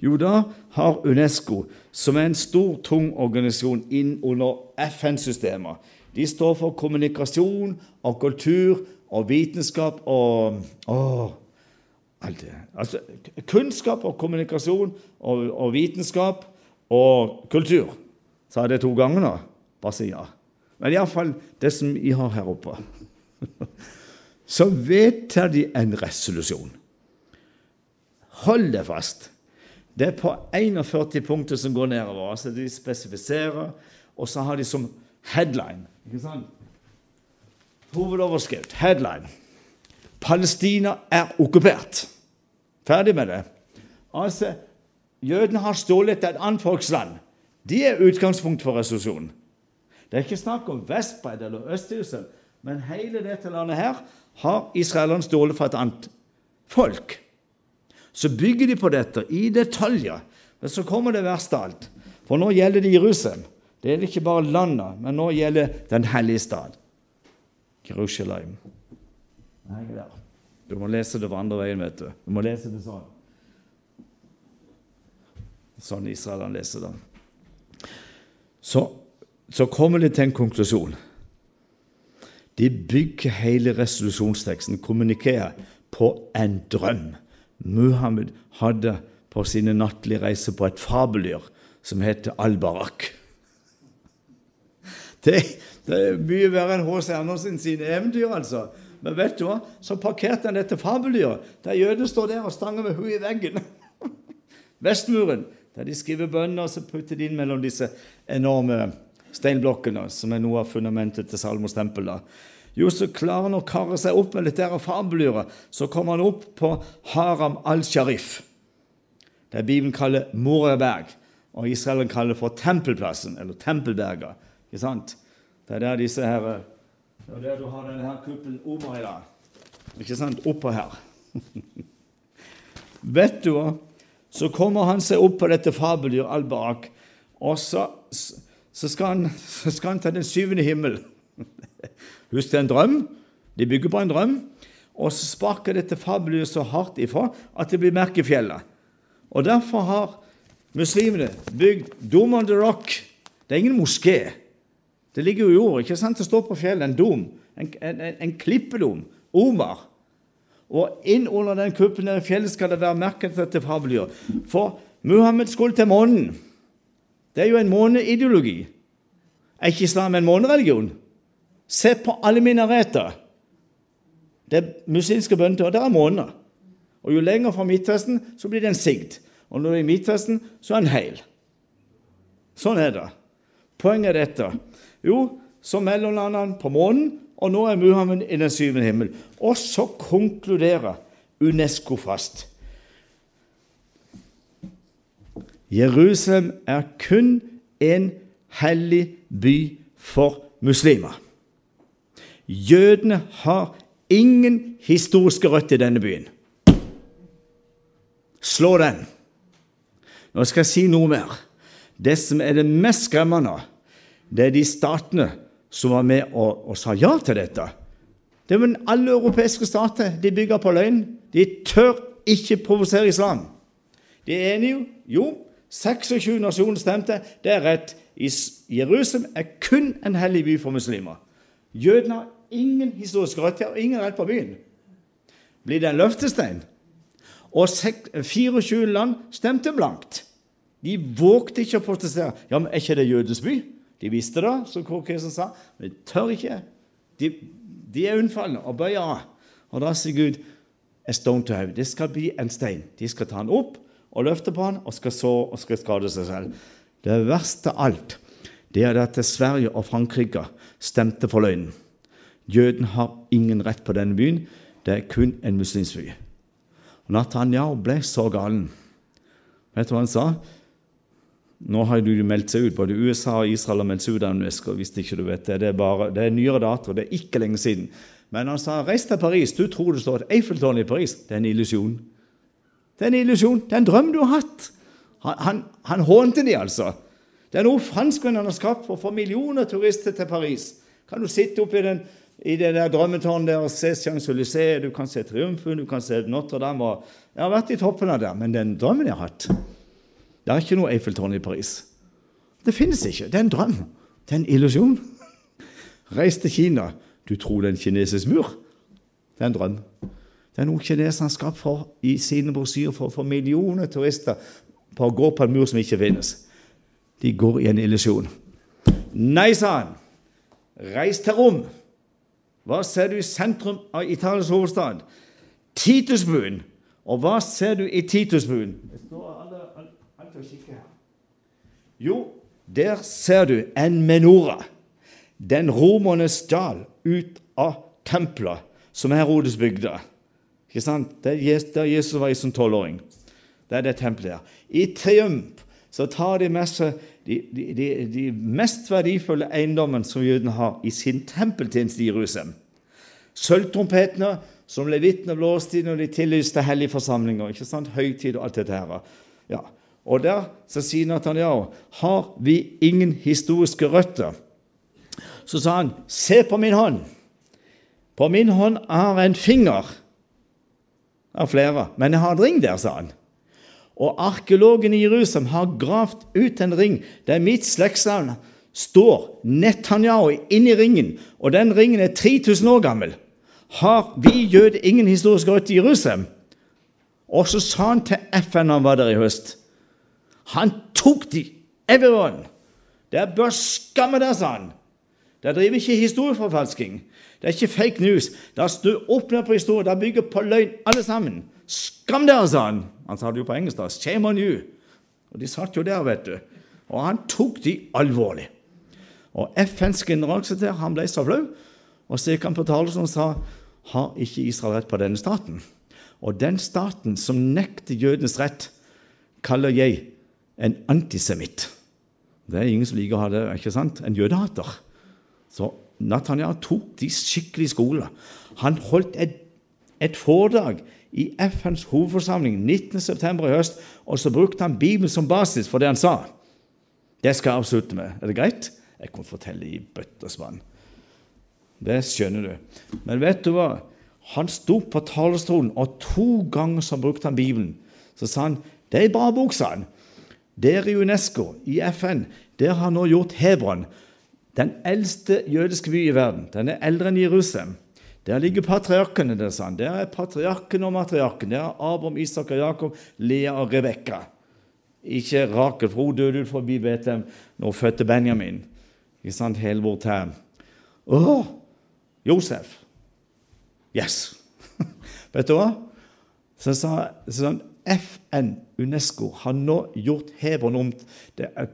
Jo, da har Unesco, som er en stor, tung organisasjon inn under FN-systemet De står for kommunikasjon og kultur og vitenskap og, og alt det. Altså, kunnskap og kommunikasjon og, og vitenskap og kultur. Sa jeg det to ganger nå? Bare si ja. Men iallfall det som vi har her oppe. [LAUGHS] Så vedtar de en resolusjon. Hold det fast. Det er på 41 punkter som går nedover. altså De spesifiserer, og så har de som headline ikke sant? Hovedoverskrift, headline. Palestina er okkupert. Ferdig med det. Altså, Jødene har stjålet et annet folks land. De er utgangspunkt for resolusjonen. Det er ikke snakk om Vestbredd eller Øst-Jerusalem, men hele dette landet her har israelerne stjålet fra et annet folk. Så bygger de på dette i detaljer. Men så kommer det verste alt. For nå gjelder det Jerusalem. Det gjelder ikke bare landet, men nå gjelder Den hellige stad. Jerusalem. Du må lese det på andre veien, vet du. Du må lese det sånn. Sånn Israelerne leser det. Så, så kommer de til en konklusjon. De bygger hele resolusjonsteksten, kommunikerer, på en drøm Muhammed hadde på sine nattlige reiser på et fabeldyr som heter Albarak. Det, det er mye verre enn H.C. Andersen sine eventyr, altså. Men vet du hva? Så parkerte han dette fabeldyret. Der jødene står der og stanger med huet i veggen. [LAUGHS] Vestmuren, der de skriver bønner, og så putter de inn mellom disse enorme steinblokkene, som er noe av fundamentet til Salmos tempel. da. Jo, så klarer han å karre seg opp med litt der fabeldyret. Så kommer han opp på Haram al-Sharif, det Bibelen kaller Moreberg, og Israelen kaller for Tempelplassen, eller Tempelberga. Ikke sant? Det er der disse her Er der du har denne kuppelen over i dag. Ikke sant? Oppå her. [LAUGHS] Vet du hva? Så kommer han seg opp på dette fabeldyr Albarak, og så, så, skal han, så skal han til den syvende himmel. [LAUGHS] Husk det er en drøm. De bygger på en drøm. Og så sparker dette fabeldyret så hardt ifra at det blir merkefjellet. Og derfor har muslimene bygd Dome on the Rock. Det er ingen moské. Det ligger jo i jord. ikke sant? Det står på fjellet en dom. En, en, en klippedom. Omar. Og inn under den kuppen der i fjellet skal det være merket til fabeldyr. For Muhammed skulle til månen. Det er jo en måneideologi. Er ikke islam en månereligion? Se på alle minareter. Det er muslimske bønder, og det er måner. Og Jo lenger fra Midtvesten, så blir det en sigd. Og når det er i Midtvesten, så er den heil. Sånn er det. Poenget er dette. Jo, så mellomlander han på månen, og nå er Muhammed i den syvende himmel. Og så konkluderer Unesco fast. Jerusalem er kun en hellig by for muslimer. Jødene har ingen historiske røtter i denne byen. Slå den. Nå skal jeg si noe mer. Det som er det mest skremmende, det er de statene som var med og, og sa ja til dette. Det er Alle europeiske stater de bygger på løgn. De tør ikke provosere islam. De er enige. Jo, 26 nasjoner stemte. Det er rett. Jerusalem er kun en hellig by for muslimer. Jødene har ingen historiske røtter og ingen rett på byen. Blir det en løftestein? Og 24 land stemte blankt. De vågte ikke å protestere. Ja, men Er ikke det jødens by? De visste det, som Kårkesen sa, men de tør ikke. De, de er unnfallende og bøyer av. Og da sier Gud a stone to have. Det skal bli en stein. De skal ta den opp og løfte på den og skal så og skal skade seg selv. Det verste av alt det er at Sverige og Frankrike stemte for løgnen. Jøden har ingen rett på denne byen. Det er kun en muslimsk by. Netanyahu ble så galen. Vet du hva han sa? Nå har du meldt seg ut. Både USA og Israel har meldt seg ut av UNESCO. hvis ikke du vet Det Det er, bare, det er nyere dato. Det er ikke lenge siden. Men han sa reis til Paris. Du tror det står et Eiffeltårn i Paris. Det er en illusjon. Det er en illusjon. Det er en drøm du har hatt. Han, han, han hånte de, altså. Det er noe franskmennene har skapt for å få millioner turister til Paris. Kan du sitte oppi den i det der drømmetårnet der og se Champs-Élysées, du kan se Triumfen, du kan se Notre-Dame og Jeg har vært i toppen av der, men den drømmen jeg har hatt Det er ikke noe Eiffeltårn i Paris. Det finnes ikke. Det er en drøm. Det er en illusjon. Reis til Kina. Du tror det er en kinesisk mur? Det er en drøm. Det er noe kineserne har skapt for, i sine brosjyrer for å få millioner turister på å gå på en mur som ikke finnes. De går i en illusjon. Nei, sa han. Reis til Rom. Hva ser du i sentrum av Italias hovedstad? Titusbuen. Og hva ser du i Titusbuen? Jo, der ser du en menora. Den romerne stjal ut av tempelet som Herodes bygde. Ikke sant? Der Jesus var i som tolvåring. Det er det tempelet der. I triumf så tar de med seg de, de, de, mest verdifulle eiendommene som jødene har i sin tempeltjeneste i Jerusalem. Sølvtrompetene som levitene blåste i når de tillyste hellige forsamlinger. ikke sant? Høytid og alt dette her. Ja. Og der så sier Nathaniel har vi ingen historiske røtter. Så sa han, se på min hånd. På min hånd er en finger. av flere, men jeg har en ring der, sa han. Og arkeologen i Jerusalem har gravd ut en ring der mitt slektsnavn står Netanyahu inni ringen, og den ringen er 3000 år gammel. Har vi jøder ingen historisk røtter i Jerusalem? Og så sa han til FN han var der i høst Han tok de everyone. Dere bør skamme dere, sa han. Dere driver ikke historieforfalsking. Det er ikke fake news. Dere snur opp ned på historie. Dere bygger på løgn, alle sammen. Skam dere, sa han. Han sa det jo på engelsk. da. Shame on you. Og de satt jo der, vet du. Og han tok de alvorlig. Og FNs generalsekretær han ble så flau, og så gikk han på talerstolen og sa har ikke Israel rett på denne staten? Og den staten som nekter jødenes rett, kaller jeg en antisemitt. Det er ingen som liker å ha det, ikke sant? En jødehater. Så Nathaniel tok de skikkelig skole. Han holdt et, et foredrag i FNs hovedforsamling 19.9. i høst, og så brukte han Bibelen som basis for det han sa. Det skal jeg avslutte med. Er det greit? Jeg kan fortelle i bøtter og spann. Det skjønner du. Men vet du hva? Han sto på talerstolen, og to ganger så brukte han Bibelen. Så sa han det er en bra bok, sa han. Dere i UNESCO, i FN, der har nå gjort Hebron, den eldste jødiske by i verden. Den er eldre enn Jerusalem. Der ligger patriarkene. Der, er han. Der er patriarken og matriarken. Der er Abraham, Isak og Jakob, Lea og Rebekka. Ikke Rakel, for hun døde ut forbi Betlehem når hun fødte Benjamin. Ikke sant? Hele vårt her. Å, Josef. Yes! [LAUGHS] Vet du hva? Så sa sånn, FN, Unesco, har nå gjort Hebron om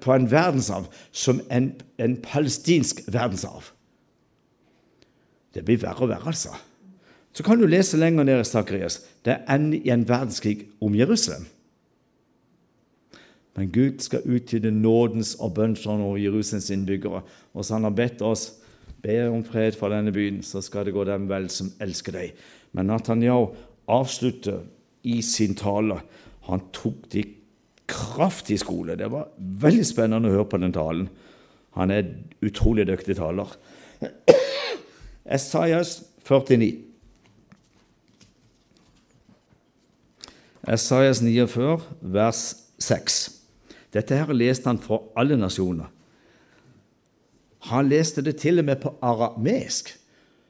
på en verdensarv som en, en palestinsk verdensarv. Det blir verre og verre, altså. Så kan du lese lenger ned i Sakarias. Det ender i en verdenskrig om Jerusalem. Men Gud skal utgyte nådens og bønnsånd over Jerusalems innbyggere. Og så han har bedt oss be om fred for denne byen, så skal det gå dem vel som elsker deg. Men Nathaniel avslutter i sin tale. Han tok de kraftig skole. Det var veldig spennende å høre på den talen. Han er utrolig dyktig taler. Esaias 49. Esaias 49, vers 6. Dette her leste han for alle nasjoner. Han leste det til og med på aramesk,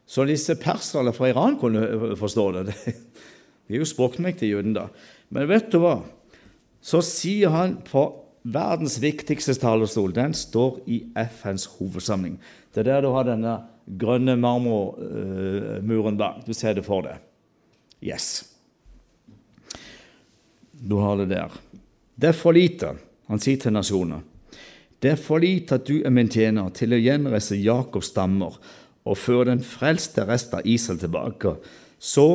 så disse perserne fra Iran kunne forstå det. De er jo språkmektige, jødene, da. Men vet du hva? Så sier han på verdens viktigste talerstol. Den står i FNs hovedsamling. Det er der du har denne grønne marmormuren bak. Du ser det for deg. Yes. Du har det der. Det er for lite, han sier til nasjonene. Det er for lite at du er min tjener til å gjenreise Jakobs stammer og føre den frelste rest av Israel tilbake. Så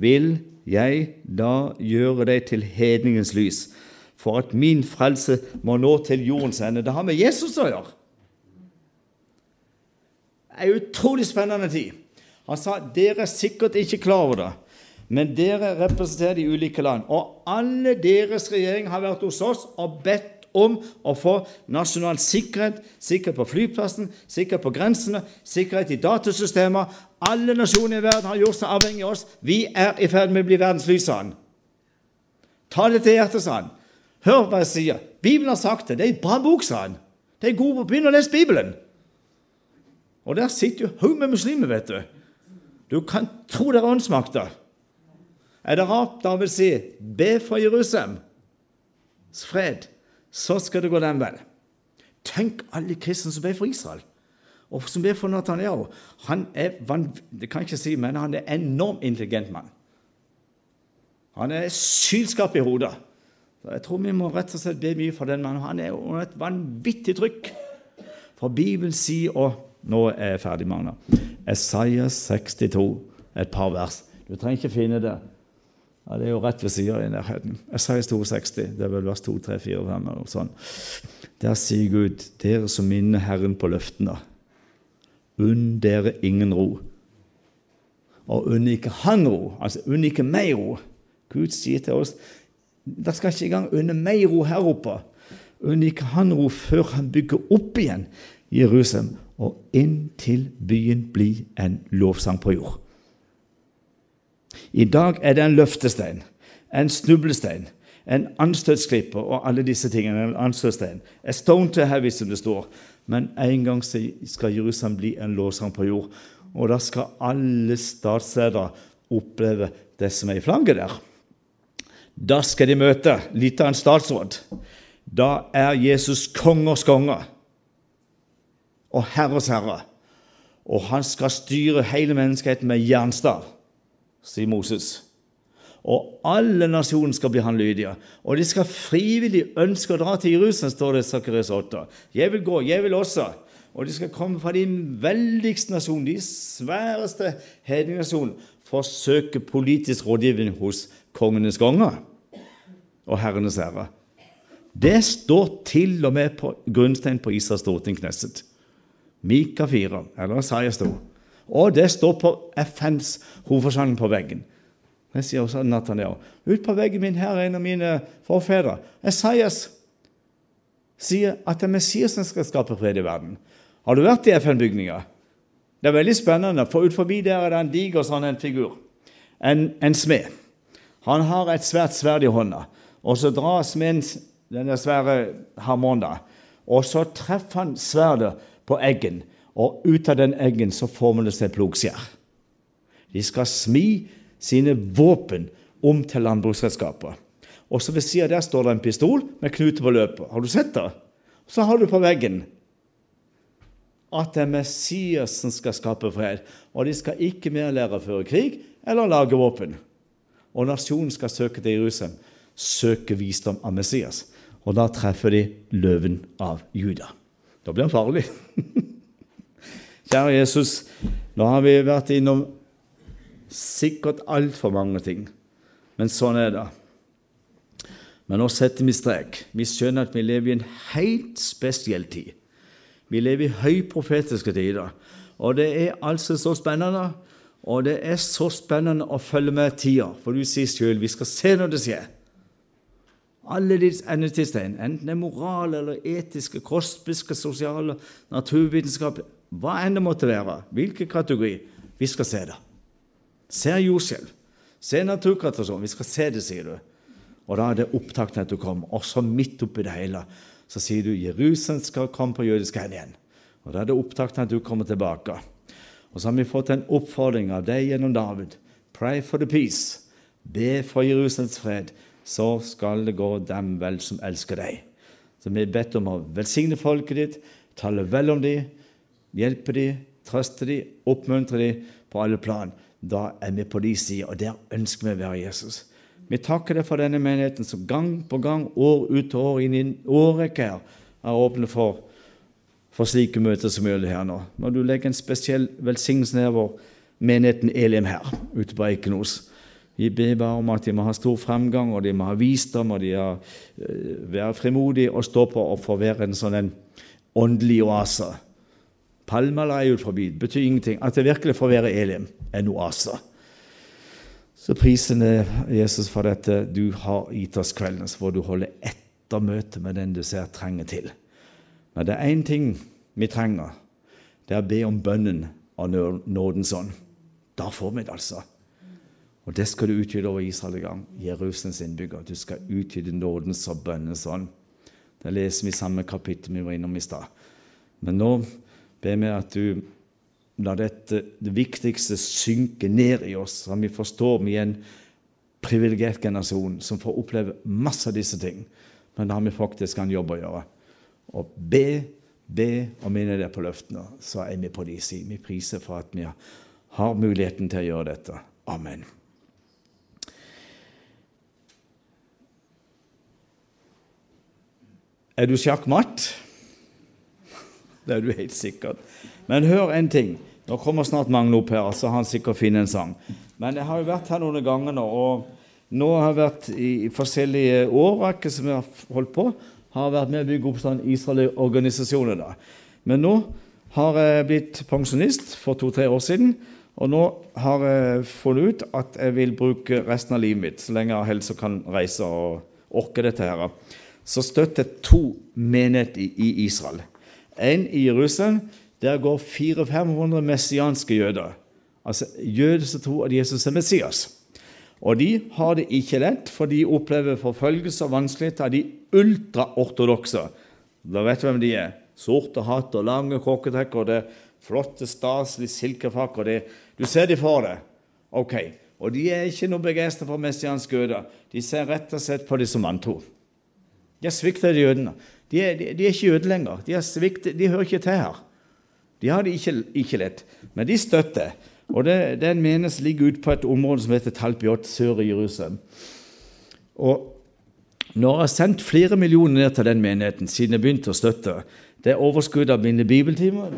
vil jeg da gjøre deg til hedningens lys, for at min frelse må nå til jordens ende. Det har med Jesus å gjøre. En utrolig spennende tid. Han sa dere er sikkert ikke klar over det, men dere representerer de ulike land. Og alle deres regjeringer har vært hos oss og bedt om å få nasjonal sikkerhet, sikkerhet på flyplassen, sikkerhet på grensene, sikkerhet i datasystemer. Alle nasjoner i verden har gjort seg avhengig av oss. Vi er i ferd med å bli verdens lys, sa han. Ta det til hjertet, sa han. Hør hva jeg sier. Bibelen har sagt det. Det er en bra bok, sa han. Det er god å Begynn å lese Bibelen. Og der sitter jo haug med muslimer, vet du. Du kan tro det er åndsmakter. Er det rart da vil si be for Jerusalem. fred? Så skal det gå den vel. Tenk alle kristne som ber for Israel, og som ber for Netanyahu. Han er det kan jeg ikke si, men han er en enormt intelligent mann. Han er sylskarp i hodet. Jeg tror vi må rett og slett be mye for den mannen. Han er under et vanvittig trykk. For Bibelen sier og Nå er jeg ferdig, Magna. Esaias 62, et par vers. Du trenger ikke finne det. Ja, Det er jo rett ved sida i nærheten. Esaias 62, det er vel vers 2, 3, 4, 5 eller noe sånt. Der sier Gud, dere som minner Herren på løftene, unn dere ingen ro. Og unn ikke Han ro, altså unn ikke meg ro. Gud sier til oss dere skal ikke engang unne meg ro her oppe. Unn ikke Han ro før Han bygger opp igjen Jerusalem, og inntil byen blir en lovsang på jord. I dag er det en løftestein, en snublestein, en anstøtsklipper og alle disse tingene. En anstøtstein. A stone to heavy, som det står. Men en gang skal Jerusalem bli en låsang på jord. Og da skal alle statsledere oppleve det som er i flagget der. Da skal de møte litt av en statsråd. da er Jesus kongers konge og herres herre. Og han skal styre hele menneskeheten med jernstav, sier Moses. Og alle nasjoner skal bli han lydige. Og de skal frivillig ønske å dra til Jerusalem, står det i Sakarias 8. Jeg vil gå, jeg vil også. Og de skal komme fra de veldigste nasjonene, de sværeste hedningnasjonene, for å søke politisk rådgivning hos kongenes konger og herrenes herre. Det står til og med på grunnstein på Israels storting Knesset. Mika 4, eller Isaiah 2. Og det står på FNs hovedforsamling på veggen. Det sier også Nathaniel. Ut på veggen min her er en av mine forfedre. Esaias sier at det er Messiasen skal skape fred i verden. Har du vært i FN-bygninga? Det er veldig spennende, for ut forbi der er det en diger sånn en figur. En, en smed. Han har et svært sverd i hånda, og så drar smeden denne svære harmonen, og så treffer han sverdet på eggen, og ut av den eggen så former det seg plogskjær. De skal smi sine våpen om til landbruksredskaper. Og så ved sida der står det en pistol med knute på løpet. Har du sett det? Så har du på veggen at det er Messias som skal skape fred. Og de skal ikke mer lære å føre krig eller lage våpen. Og nasjonen skal søke til Jerusalem, søke visdom av Messias. Og da treffer de løven av Juda. Da blir han farlig. [LAUGHS] Kjære Jesus, nå har vi vært innom sikkert altfor mange ting. Men sånn er det. Men nå setter vi strek. Vi skjønner at vi lever i en helt spesiell tid. Vi lever i høyprofetiske tider. Og det er altså så spennende. Og det er så spennende å følge med tida, for du sier sjøl vi skal se når det skjer. Alle disse endetidstegn, enten det er moral eller etiske, kostbiske, sosiale, naturvitenskap, hva enn det måtte være, hvilken kategori, vi skal se det. Se jordskjelv, se naturkatastrofen. Vi skal se det, sier du. Og da er det opptak at du kommer. Og så midt oppi det hele så sier du Jerusalem skal komme på jødisk hen igjen. Og Da er det opptak at du kommer tilbake. Og så har vi fått en oppfordring av deg gjennom David. Pray for the peace. Be for Jerusalems fred. Så skal det gå dem vel som elsker deg. Så vi er bedt om å velsigne folket ditt, tale vel om dem, hjelpe dem, trøste dem, oppmuntre dem på alle plan. Da er vi på de sider, og der ønsker vi å være Jesus. Vi takker deg for denne menigheten som gang på gang, år ut og år inn i en årrekke her, er åpne for, for slike møter som gjør det her nå. Må du legge en spesiell velsignelse nedover menigheten Elim her ute på Eikenos. Vi ber bare om at de må ha stor fremgang, og de må ha visdom, og de må uh, være frimodige og stå på og få være en sånn en åndelig oase. Palmeleiet ut forbi betyr ingenting. At det virkelig får være Elim, en oase. Så prisen er Jesus for dette du har gitt oss kvelden, hvor du holder etter møtet med den du ser trenger til. Men det er én ting vi trenger. Det er å be om bønnen av nådens ånd. Da får vi det, altså. Og det skal du utgyte over Israel i gang. Jerusalems innbygger. Du skal utgyte nådens og bønnens ånd. Det leser vi i samme kapittel vi var innom i stad. Men nå ber vi at du la dette, det viktigste synke ned i oss, så vi forstår vi er en privilegert generasjon som får oppleve masse av disse ting. Men da har vi faktisk en jobb å gjøre. Og be, be og minne deg på løftene, så er vi på de side. Vi priser for at vi har muligheten til å gjøre dette. Amen. Er du sjakkmatt? Det er du helt sikkert. Men hør en ting. Nå kommer snart Magne opp her, så har han sikkert funnet en sang. Men jeg har jo vært her noen ganger nå, og nå har jeg vært i forskjellige årrekker som jeg har holdt på. Har vært med å bygge opp sånn Israel-organisasjoner. da. Men nå har jeg blitt pensjonist for to-tre år siden. Og nå har jeg funnet ut at jeg vil bruke resten av livet mitt, så lenge jeg og kan reise og orke dette her. Så støtter jeg to menigheter i Israel. En i Jerusalem der går 400-500 messianske jøder. Altså jøder som tror at Jesus er Messias. Og de har det ikke lett, for de opplever forfølgelse og vanskeligheter av de ultraortodokse. Da vet du hvem de er. Sorte hatt og lange kokketrekk og det flotte, staselige silkefrakk. det, Du ser de for deg. Ok. Og de er ikke noe begeistra for messianske jøder. De ser rett og slett på dem som vantro. De har svikta jødene. De er, de, de er ikke jøder lenger. De, sviktet, de, hører ikke til her. De har det ikke, ikke lett. Men de støtter. Og det, Den menes ligger ute på et område som heter Talpiot, sør i Jerusalem. Og nå har sendt flere millioner ned til den menigheten siden jeg begynte å støtte. Det er overskudd av mine bibeltimer.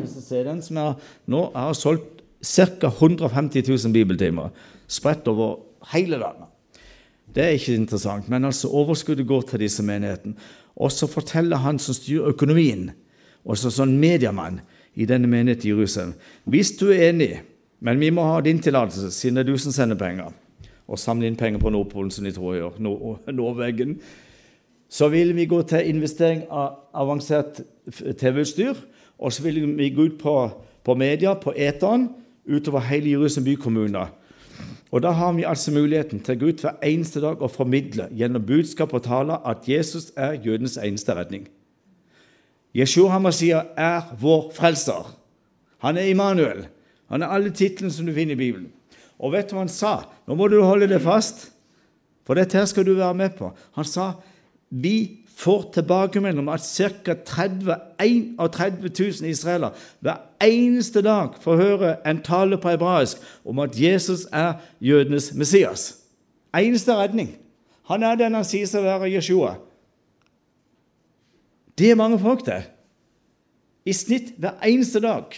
som jeg nå jeg har solgt ca. 150 000 bibeltimer spredt over hele landet. Det er ikke interessant, men altså overskuddet går til disse menighetene. Og så forteller han som styrer økonomien, også sånn mediemann i denne menigheten i Jerusalem Hvis du er enig, men vi må ha din tillatelse, siden det er du som sender penger, og samle inn penger på Nordpolen, som de tror gjør, [LAUGHS] Nordveggen, så vil vi gå til investering av avansert TV-utstyr, og så vil vi gå ut på, på media, på eteren, utover hele Jerusalem bykommune. Og Da har vi altså muligheten til å gå ut hver eneste dag og formidle gjennom budskap og taler at Jesus er jødens eneste redning. Jeshua Hamasiah er vår frelser. Han er Immanuel. Han er alle titlene som du finner i Bibelen. Og vet du hva han sa? Nå må du holde det fast, for dette her skal du være med på. Han sa vi får tilbakemelding om at ca. 30, 31 000 israelere hver eneste dag får høre en tale på hebraisk om at Jesus er jødenes Messias. Eneste redning. Han er den han sier seg å være Jeshua. Det er mange folk, det. I snitt hver eneste dag.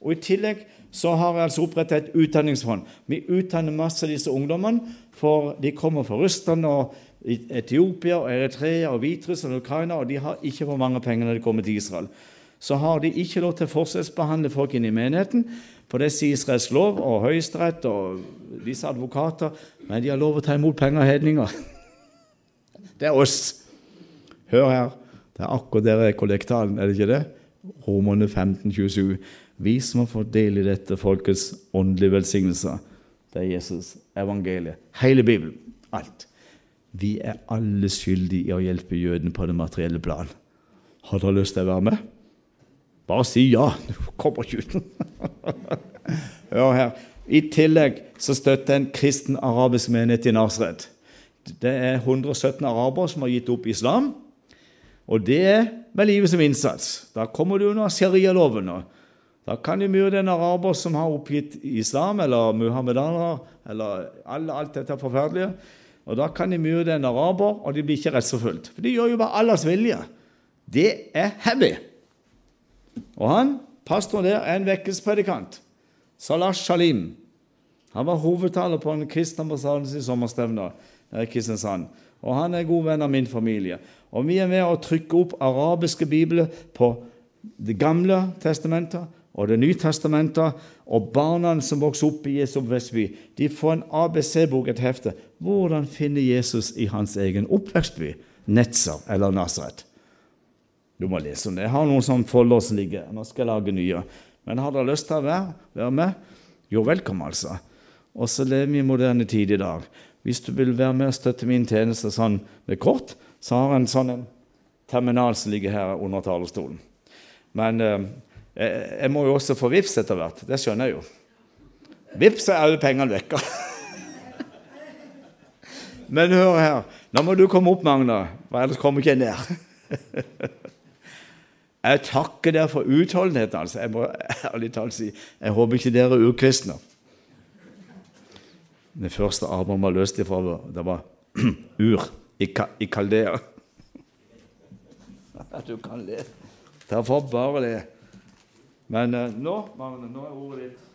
Og I tillegg så har jeg altså opprettet et utdanningsfond. Vi utdanner masse av disse ungdommene, for de kommer fra Russland og Etiopia, og Eritrea, og Hviterussland og Ukraina, og de har ikke for mange penger når de kommer til Israel. Så har de ikke lov til å forskjellsbehandle folk inn i menigheten, for det sier Israels lov og Høyesterett og disse advokater, men de har lov å ta imot penger av hedninger. [LAUGHS] Det er oss. Hør her. Det er akkurat dere er kollektalen, er det ikke det? Romerne 15, 27. Vi som har fått del i dette folkets åndelige velsignelser. Det er Jesus, evangeliet, hele Bibelen. Alt. Vi er alle skyldige i å hjelpe jødene på det materielle plan. Har dere lyst til å være med? Bare si ja. Du kommer ikke uten. [LAUGHS] Hør her. I tillegg så støtter en kristen arabisk menighet i Nasred. Det er 117 arabere som har gitt opp islam. Og det er med livet som innsats. Da kommer du under sharialoven. Da kan de myrde en araber som har oppgitt islam, eller muhammedaner, eller alt dette forferdelige. Og Da kan de myrde en araber, og de blir ikke rettsforfulgt. For de gjør jo bare Allahs vilje. Det er heavy. Og han, pastoren der, er en vekkelsespredikant. Salah Shalim. Han var hovedtaler på en kristne ambassadens sommerstevne i Kristiansand. Og han er god venn av min familie. Og vi er med å trykke opp arabiske bibler på Det gamle testamentet og Det nye testamentet, og barna som vokser opp i Jesu oppvekstby, de får en ABC-bok, et hefte. Hvordan finne Jesus i hans egen oppvekstby, Netzer eller Nasaret? Du må lese om det. Jeg har noen sånne folder som ligger Nå skal jeg lage nye. Men har dere lyst til å være, være med? Jo, velkommen, altså. Og så lever vi i moderne tid i dag. Hvis du vil være med og støtte min tjeneste sånn med kort, så har jeg en sånn terminal som ligger her under talerstolen. Men eh, jeg må jo også få vips etter hvert. Det skjønner jeg jo. Vips er alle pengene vekka. [LAUGHS] Men hør her. Nå må du komme opp, Magna, ellers kommer ikke jeg ned. [LAUGHS] Jeg takker dere for utholdenheten. altså. Jeg må ærlig talt si jeg håper ikke dere er urkristne. Den første Abraham var løst ifra, det var [CLEARS THROAT] Ur i, Kaldea. Du kan le. Derfor bare det. Men uh, nå, Magne, nå er ordet ditt.